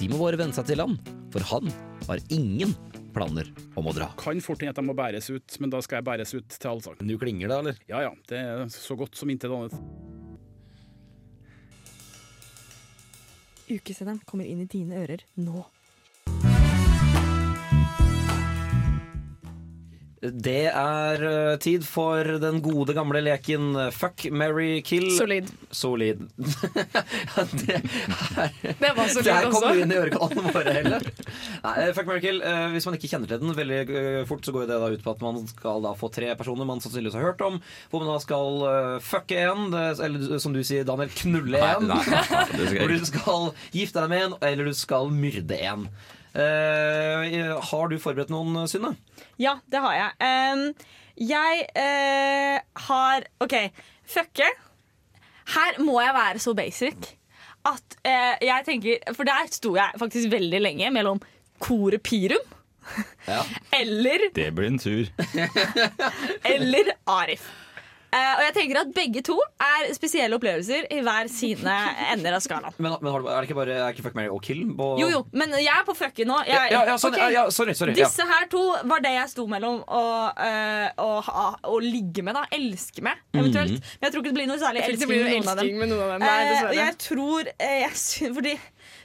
de må bare venne seg til han, for han har ingen planer om å dra. Kan fort hende at jeg må bæres ut, men da skal jeg bæres ut til allsang. Du klinger da, eller? Ja ja, det er så godt som intet annet. Ukesenderen kommer inn i dine ører nå. Det er eh, tid for den gode gamle leken eh, fuck, marry, kill. Solid. Solid. det, her, Det var solid det her kommer også. inn i ørekanalene våre heller. Nei, eh, fuck, marry, kill. eh, Hvis man ikke kjenner til den veldig fort, så går det da ut på at man skal da få tre personer man sannsynligvis har hørt om, hvor man da skal fucke en, eller som du sier, Daniel, knulle en. Nei, nei, nei, Hvor du skal gifte deg med en, eller du skal myrde en. Eh, har du forberedt noen, Synne? Ja, det har jeg. Um, jeg uh, har OK, fucke. Her må jeg være så basic at uh, jeg tenker For der sto jeg faktisk veldig lenge mellom koret Pirum Ja. eller, Det blir en tur. eller Arif. Eh, og jeg tenker at begge to er spesielle opplevelser i hver sine ender av skalaen. Men, men har du, er det ikke bare er ikke fuck, marry og kill? På, Jo, jo, men jeg er på fucke nå. Jeg, Ja, ja, sånn, okay. ja, sorry, sorry, ja. Disse her to var det jeg sto mellom å, eh, å, ha- å ligge med, da. Elske med, eventuelt. Mhm. Men jeg tror ikke det blir noe særlig Jeg tror ikke elsking, det med noen av dem. noen av dem, nei, Eh, jeg tror jeg, Fordi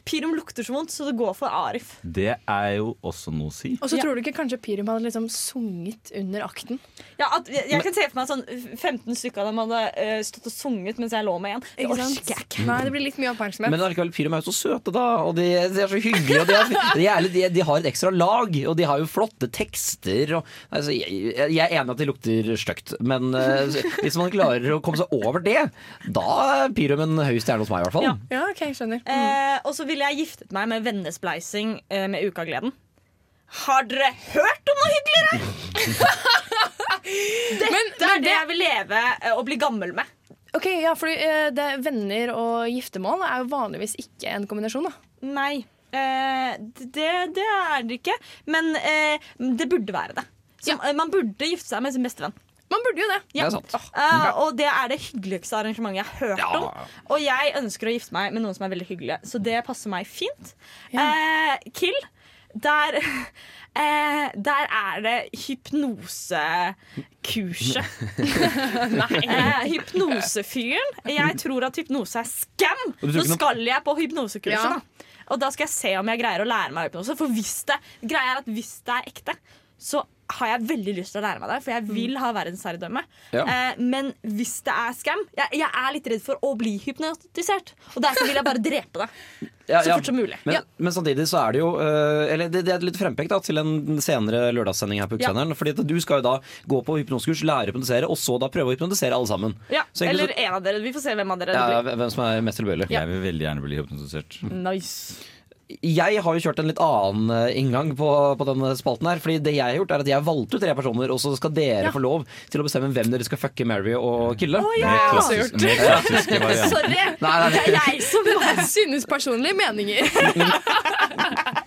Pirum lukter så vondt, så det går for Arif. Det er jo også noe å si. Og så tror du ikke kanskje Pirum hadde liksom sunget under akten? Ja, at, jeg, jeg kan se for meg sånn 15 stykker av dem hadde uh, stått og sunget mens jeg lå med en. Det orker jeg ikke. Nei, det blir litt mye oppmerksomhet. Men allikevel, Pyrum er jo så søte, da. Og de, de er så hyggelige. Og de, er, de, er, de, de har et ekstra lag, og de har jo flotte tekster. Og, altså, jeg, jeg er enig at de lukter stygt, men uh, hvis man klarer å komme seg over det, da er Pyrum en høy stjerne hos meg, i hvert fall. Ja. Ja, ok, skjønner. Eh, og så ville jeg giftet meg med vennespleising eh, med Ukagleden. Har dere hørt om noe hyggeligere?! Dette er det jeg vil leve eh, og bli gammel med. Ok, ja, fordi eh, det, Venner og giftermål er jo vanligvis ikke en kombinasjon. da Nei, eh, det, det er det ikke. Men eh, det burde være det. Så, ja. Man burde gifte seg med sin beste venn. Man burde jo det. Ja. Det er sant. Eh, og det er det hyggeligste arrangementet jeg har hørt Ja. om. Og jeg ønsker å gifte meg med noen som er veldig hyggelige, så det passer meg fint. Eh, kill. der eh, Der er det hypnosekurset. eh, hypnosefyren. Jeg tror at hypnose er scam. Nå Så skal jeg på hypnosekurset, Ja. da. Og da skal jeg se om jeg greier å lære meg hypnose. For hvis det, greia er at hvis det er ekte, så har jeg veldig lyst til å lære meg det, for jeg vil ha verdensherredømme. Ja. Eh, men hvis det er scam jeg, jeg er litt redd for å bli hypnotisert. Og derfor vil jeg bare drepe det. Ja, så ja. fort som mulig. Men, men samtidig så er det jo uh, Eller det, det er litt frempekt da, til en senere lørdagssending her på Ja. Ukesenderen. Fordi du skal jo da gå på hypnosekurs, lære å hypnotisere, og så da prøve å hypnotisere alle sammen. Ja, Så egentlig Eller en av dere. Vi får se hvem av dere Ja, det blir. hvem som er mest tilbøyelig. Jeg vil veldig gjerne bli hypnotisert. Nice. Jeg har jo kjørt en litt annen eh, inngang på, på denne spalten her. Fordi det jeg har gjort er at jeg har valgt ut tre personer, og så skal dere Ja. få lov til å bestemme hvem dere skal fucke, marry og kille. Oh, ja! Mer klassisk- mer klassiske varianter. Sorry, Nei, nei, det er jeg som synes personlige meninger.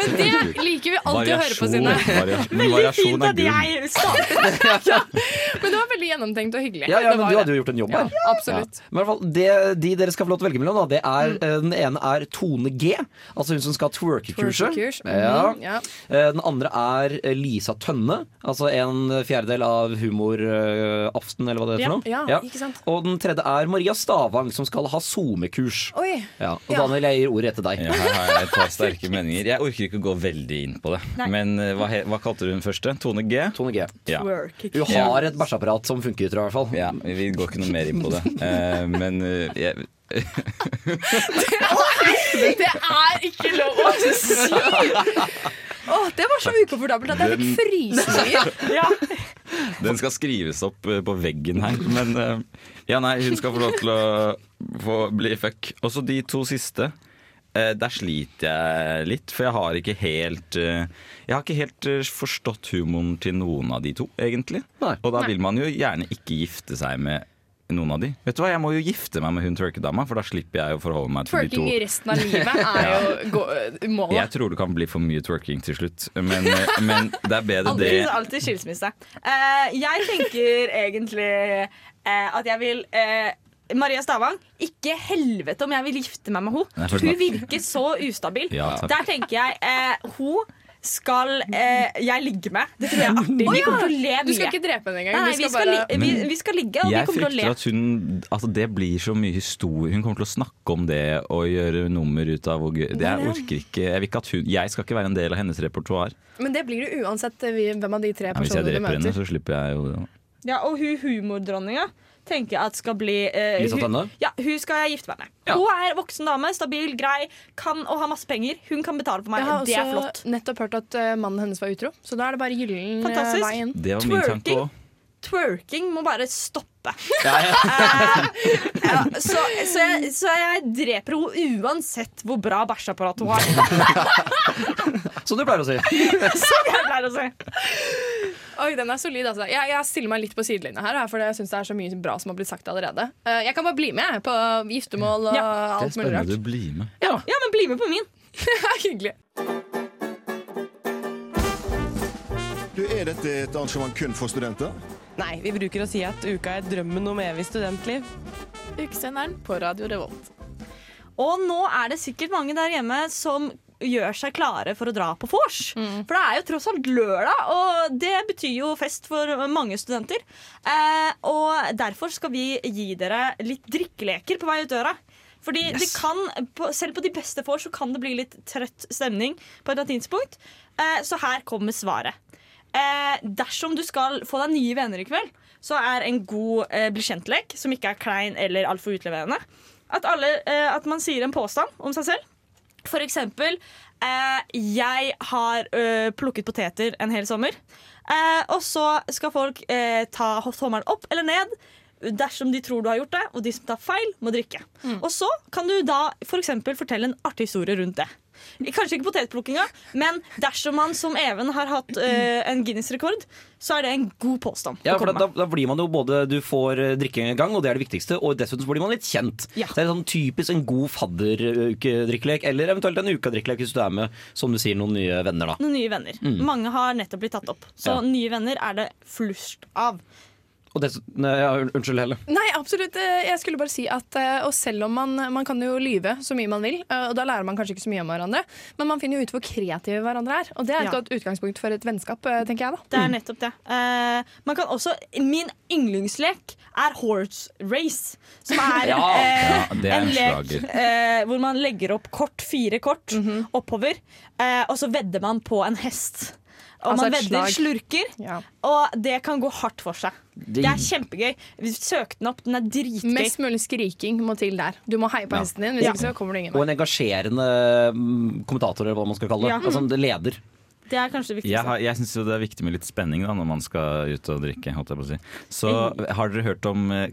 Men det liker vi alltid å høre på, Synne. Variasjon, variasjon er gull. jeg startet. Men det var veldig gjennomtenkt og hyggelig. Ja, ja, men Du hadde jo gjort en jobb Ja, absolutt. Ja. Men i hvert fall, det, De dere skal få lov til å velge mellom, da, det er, Mm. eh, den ene er Tone G. Altså hun som skal ha twerkekurset. Twerke mm, Ja. ja. Eh, Den andre er eh, Lisa Tønne. Altså en fjerdedel av Humoraften, eller hva det er Ja, for noe. ja, ikke sant. Og den tredje er Maria Stavang, som skal ha SoMe-kurs. Ja. Og Daniel, jeg gir ordet etter deg. Ja, jeg tar sterke meninger. Jeg orker ikke å gå veldig inn på det. Nei. Men eh, hva, he- hva kalte du den første? Tone G? Tone G. Ja. Hun har et bæsjeapparat som funker, tror jeg i hvert fall. Ja, vi går ikke noe mer inn på det. Uh, men uh, jeg, Det er ikke lov å si! Åh, det var så ukomfortabelt at jeg fikk frysninger. Den skal skrives opp på veggen her. Men ja, nei, hun skal få lov til å få bli fuck. Også de to siste. Eh, Der sliter jeg litt, for jeg har ikke helt eh, Jeg har ikke helt eh, forstått humoren til noen av de to, egentlig. Og da Nei. vil man jo gjerne ikke gifte seg med noen av de. Vet du hva, Jeg må jo gifte meg med hun twerkedama, for da slipper jeg å forholde meg til de Twerking to. i resten av livet er jo målet. Jeg tror det kan bli for mye twerking til slutt, men, men det er bedre det alltid skilsmisse. Uh, jeg tenker egentlig uh, at jeg vil eh, Maria Stavang, ikke helvete om jeg vil gifte meg med henne. Hun virker så ustabil. Ja. Der tenker jeg eh, hun skal eh, jeg ligge med. Det tror jeg er artig. Å, Vi kommer til å le mye. Du skal ikke drepe henne engang. Nei, vi, skal bare- vi, vi skal ligge, og vi kommer til å le. Jeg frykter at hun altså Det blir så mye historie. Hun kommer til å snakke om det og gjøre nummer ut av hvor gøy det Jeg orker ikke Jeg, vil ikke at hun, jeg skal ikke være en del av hennes repertoar. Men det blir det uansett eh, hvem av de tre personene Ja, hvis jeg dreper henne, så slipper jeg jo det. Ja, og hun humordronninga tenker jeg at skal bli eh, Lisa hun- Tønne? Ja, hun skal jeg gifte meg med. Hun er voksen dame, stabil, grei, kan og har masse penger. Hun kan betale for meg. Jeg har det er også flott. nettopp hørt at eh, mannen hennes var utro, så da er det bare gyllen eh, Fantastisk. vei inn. Det var min tanke Twerking. òg. Twerking må bare stoppe. Ja, ja. Eh, ja, så, så, jeg, så jeg dreper henne uansett hvor bra bæsjeapparat hun har. Som du pleier å si. Som jeg pleier å si. Oi, den er solid, altså. Jeg, jeg stiller meg litt på sidelinja her, for jeg syns det er så mye bra som har blitt sagt allerede. Eh, jeg kan bare bli med på giftermål og Det er alt mulig rart. spennende å bli med. Ja, men bli med på min. Hyggelig. Du, Er dette et arrangement kun for studenter? Nei, vi bruker å si at uka er drømmen om evig studentliv. Ukesenderen på Radio Revolt. Og nå er det sikkert mange der hjemme som gjør seg klare for å dra på vors. For det er jo tross alt lørdag, og det betyr jo fest for mange studenter. Eh, og derfor skal vi gi dere litt drikkeleker på vei ut døra. Fordi det kan, selv på de beste vors kan det bli litt trøtt stemning på et latinspunkt tidspunkt. Eh, så her kommer svaret. Eh, dersom du skal få deg nye venner i kveld, så er en god eh, bli kjent-lek, som ikke er klein eller altfor utleverende, at, alle, eh, at man sier en påstand om seg selv. For eksempel eh, Jeg har ø, plukket poteter en hel sommer. Eh, og så skal folk eh, ta tommelen opp eller ned dersom de tror du har gjort det, og de som tar feil, må drikke. Og så kan du da for eksempel fortelle en artig historie rundt det. Kanskje ikke potetplukkinga, men dersom man som Even har hatt uh, en Guinness-rekord, så er det en god påstand. Ja, for da, da blir man jo både Du får drikkegang, drikke gang, og det er det viktigste, og dessuten så blir man litt kjent. Ja. Så det er sånn typisk en god fadderukedrikkelek, eller eventuelt en ukadrikkelek hvis du er med som du sier, noen nye venner. da Noen nye venner. Mm. Mange har nettopp blitt tatt opp. Så Ja. nye venner er det flust av. Og det, nei, ja, unnskyld, Helle. Nei, absolutt. Eh, Jeg skulle bare si at eh, Og selv om man, man kan jo lyve så mye man vil, eh, og da lærer man kanskje ikke så mye om hverandre, men man finner jo ut hvor kreative hverandre er. Og det er et Ja. godt utgangspunkt for et vennskap, tenker jeg da. Det er nettopp det. Uh, man kan også, min yndlingslek er horse race. Som er Ja. uh, Ja, er en en lek eh, hvor man legger opp kort, fire kort Mhm. oppover, eh, og så vedder man på en hest. Og Altså man vedder slag. slurker, og det kan gå hardt for seg. Det er kjempegøy. Vi søkte den opp, den er dritgøy. Mest mulig skriking må til der. Du må heie på Ja. hesten din, hvis Ja. ikke så kommer du ingen Og en engasjerende mm, kommentator, eller hva man skal kalle det. Ja. Altså leder. Det er kanskje det Jeg, viktigste. har, jeg syns det er viktig med litt spenning da, når man skal ut og drikke. Holdt jeg på å si. Så har dere hørt om eh,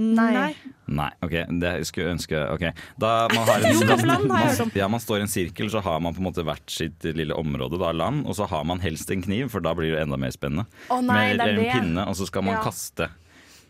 kapellan? Nei. Nei, ok, det skulle jeg ønske Ok, da man har en, man, ja, man står i en sirkel, så har man på en måte hvert sitt lille område, da, land, og så har man helst en kniv, for da blir det enda mer spennende. Å nei, Med, det er en det. pinne, og så skal man Ja. kaste.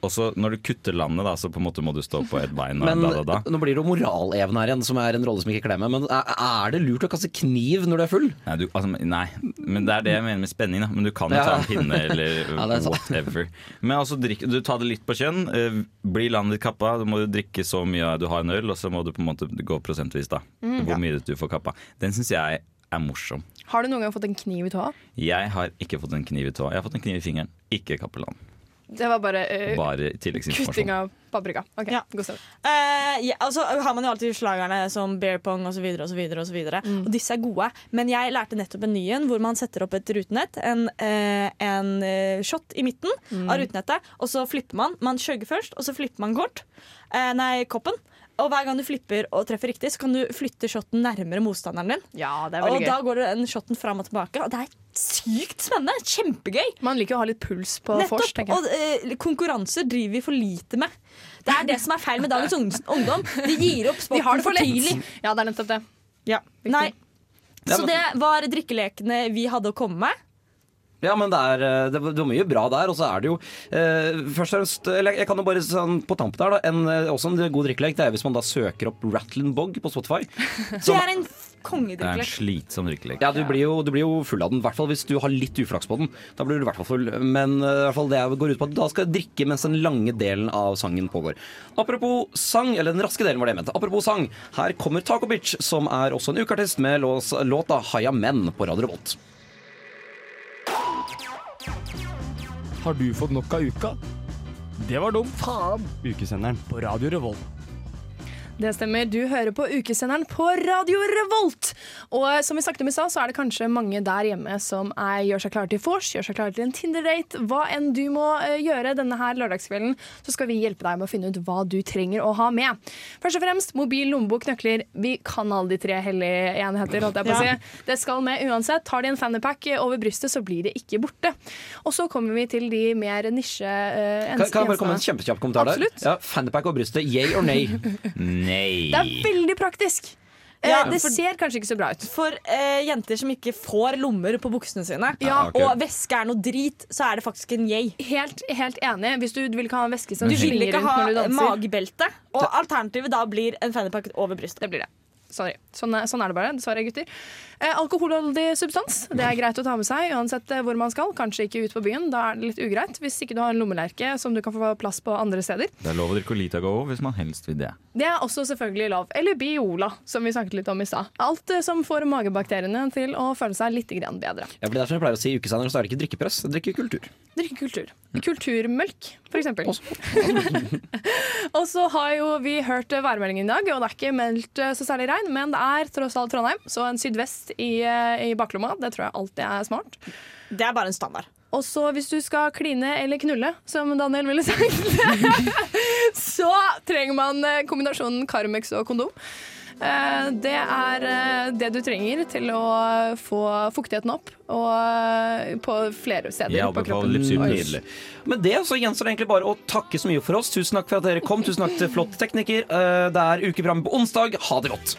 Og så når du kutter landet, da, så på en måte må du stå på ett bein. Men da, da, da. nå blir det jo moral-Even her igjen, som er en rolle som ikke klemmer. Men er, det lurt å kaste kniv når du er full? Nei, du, altså, nei, men det er det jeg mener med spenning. Da. Men du kan jo Ja. ta en pinne eller Ja, er whatever. Men altså, drikk, du tar det litt på kjønn. eh, Blir landet ditt kappa, da må du drikke så mye du har en øl, og så må du på en måte gå prosentvis, da. Mm. Hvor Ja. mye du får kappa. Den syns jeg er morsom. Har du noen gang fått en kniv i tåa? Jeg har ikke fått en kniv i tåa. Jeg har fått en kniv i fingeren. Ikke kappeland. Det var bare, uh, Bare kutting av paprika. Ok, god start. Uh, ja, altså har man jo alltid slagerne som bear pong osv. Og, så videre, og, så videre. Mm. og disse er gode. Men jeg lærte nettopp en ny en hvor man setter opp et rutenett, en, uh, en shot i midten Mm. av rutenettet, og så flipper man. Man skjøgger først, og så flipper man kort. Eh, nei, koppen. Og hver gang du flipper og treffer riktig, så kan du flytte shoten nærmere motstanderen din. Ja, det er veldig og gøy. da går den shoten fram og tilbake, og det er sykt spennende. Kjempegøy. Man liker å ha litt puls på Nettopp. tenker jeg. Og uh, konkurranser driver vi for lite med. Det er det som er feil med dagens ungdom. De gir opp De har det for for tidlig. Ja, det er nettopp det. Ja. Nei. Så det var drikkelekene vi hadde å komme med. Ja, men det er, eh, det, var- mye bra der. Og så er det jo eh, først og fremst Eller jeg kan jo bare sånn på tampen her, da. En, eh, også en god drikkelek. Det er hvis man da søker opp Rattlin' Bog på Spotify. Det er en Det er en slitsom drikkelek. Ja, du blir, jo, du blir jo full av den. I hvert fall hvis du har litt uflaks på den. Da blir du i hvert fall full. Men eh, i hvert fall det går ut på at da skal jeg drikke mens den lange delen av sangen pågår. Apropos sang, eller den raske delen var det jeg mente. Apropos sang, her kommer Taco Bitch, som er også en ukeartist med lås, låta 'Haya Men' på Radio Revolt. Har du fått nok av uka? Det var dumt. Faen. Ukesenderen på Radio Revolt. Det stemmer. Du hører på ukesenderen på Radio Revolt. Og som vi snakket om i stad, så er det kanskje mange der hjemme som er, gjør seg klare til vors, gjør seg klare til en Tinder-date. Hva enn du må eh, gjøre denne her lørdagskvelden, så skal vi hjelpe deg med å finne ut hva du trenger å ha med. Først og fremst mobil, lommebok, nøkler. Vi kan alle de tre hellige enheter, holdt jeg på å Ja. si. Det skal med uansett. Tar de en fannypack over brystet, så blir det ikke borte. Og så kommer vi til de mer nisje... uh, Kan, jeg bare komme med en kjempekjapp kommentar der? Absolutt. Ja, Fannypack over brystet, yay or nay? Nei. Det er veldig praktisk. Eh, Ja, det for- ser kanskje ikke så bra ut. For uh, jenter som ikke får lommer på buksene sine, Ja, okay. og væske er noe drit, så er det faktisk en yay. Helt, helt enig. Hvis du vil ikke ha en væske som Du vil svinger ikke rundt ha når du danser. magebelte, og alternativet da blir en fannypack over brystet. Det blir det. Sorry. Sånn, sånn er det bare. Dessverre, gutter. Eh, alkoholholdig substans det er greit å ta med seg uansett eh, hvor man skal. Kanskje ikke ut på byen, da er det litt ugreit. Hvis ikke du har en lommelerke som du kan få plass på andre steder. Det er lov å drikke Litago hvis man helst vil det. Det er også selvfølgelig lov. Eller Biola, som vi snakket litt om i stad. Alt eh, som får magebakteriene til å føle seg litt bedre. Ja, for det er som jeg pleier å si i ukesenderen, så er det ikke drikkepress, det er drikkekultur. Drikkekultur. Kulturmølk, for eksempel. og så har jo vi hørt værmeldingen i dag, og det er ikke meldt eh, så særlig regn, men det er tross alt Trondheim, så en sydvest i, eh, i baklomma, det tror jeg alltid er smart. Det er bare en standard. Og så hvis du skal kline eller knulle, som Daniel ville sagt, så trenger man eh, kombinasjonen Carmex og kondom. Eh, Det er det du trenger til å få fuktigheten opp og på flere steder ja, på kroppen. Nydelig. Men det så gjenstår det egentlig bare å takke så mye for oss. Tusen takk for at dere kom. Tusen takk til flott tekniker. Eh, Det er ukeprogrammet på onsdag. Ha det godt.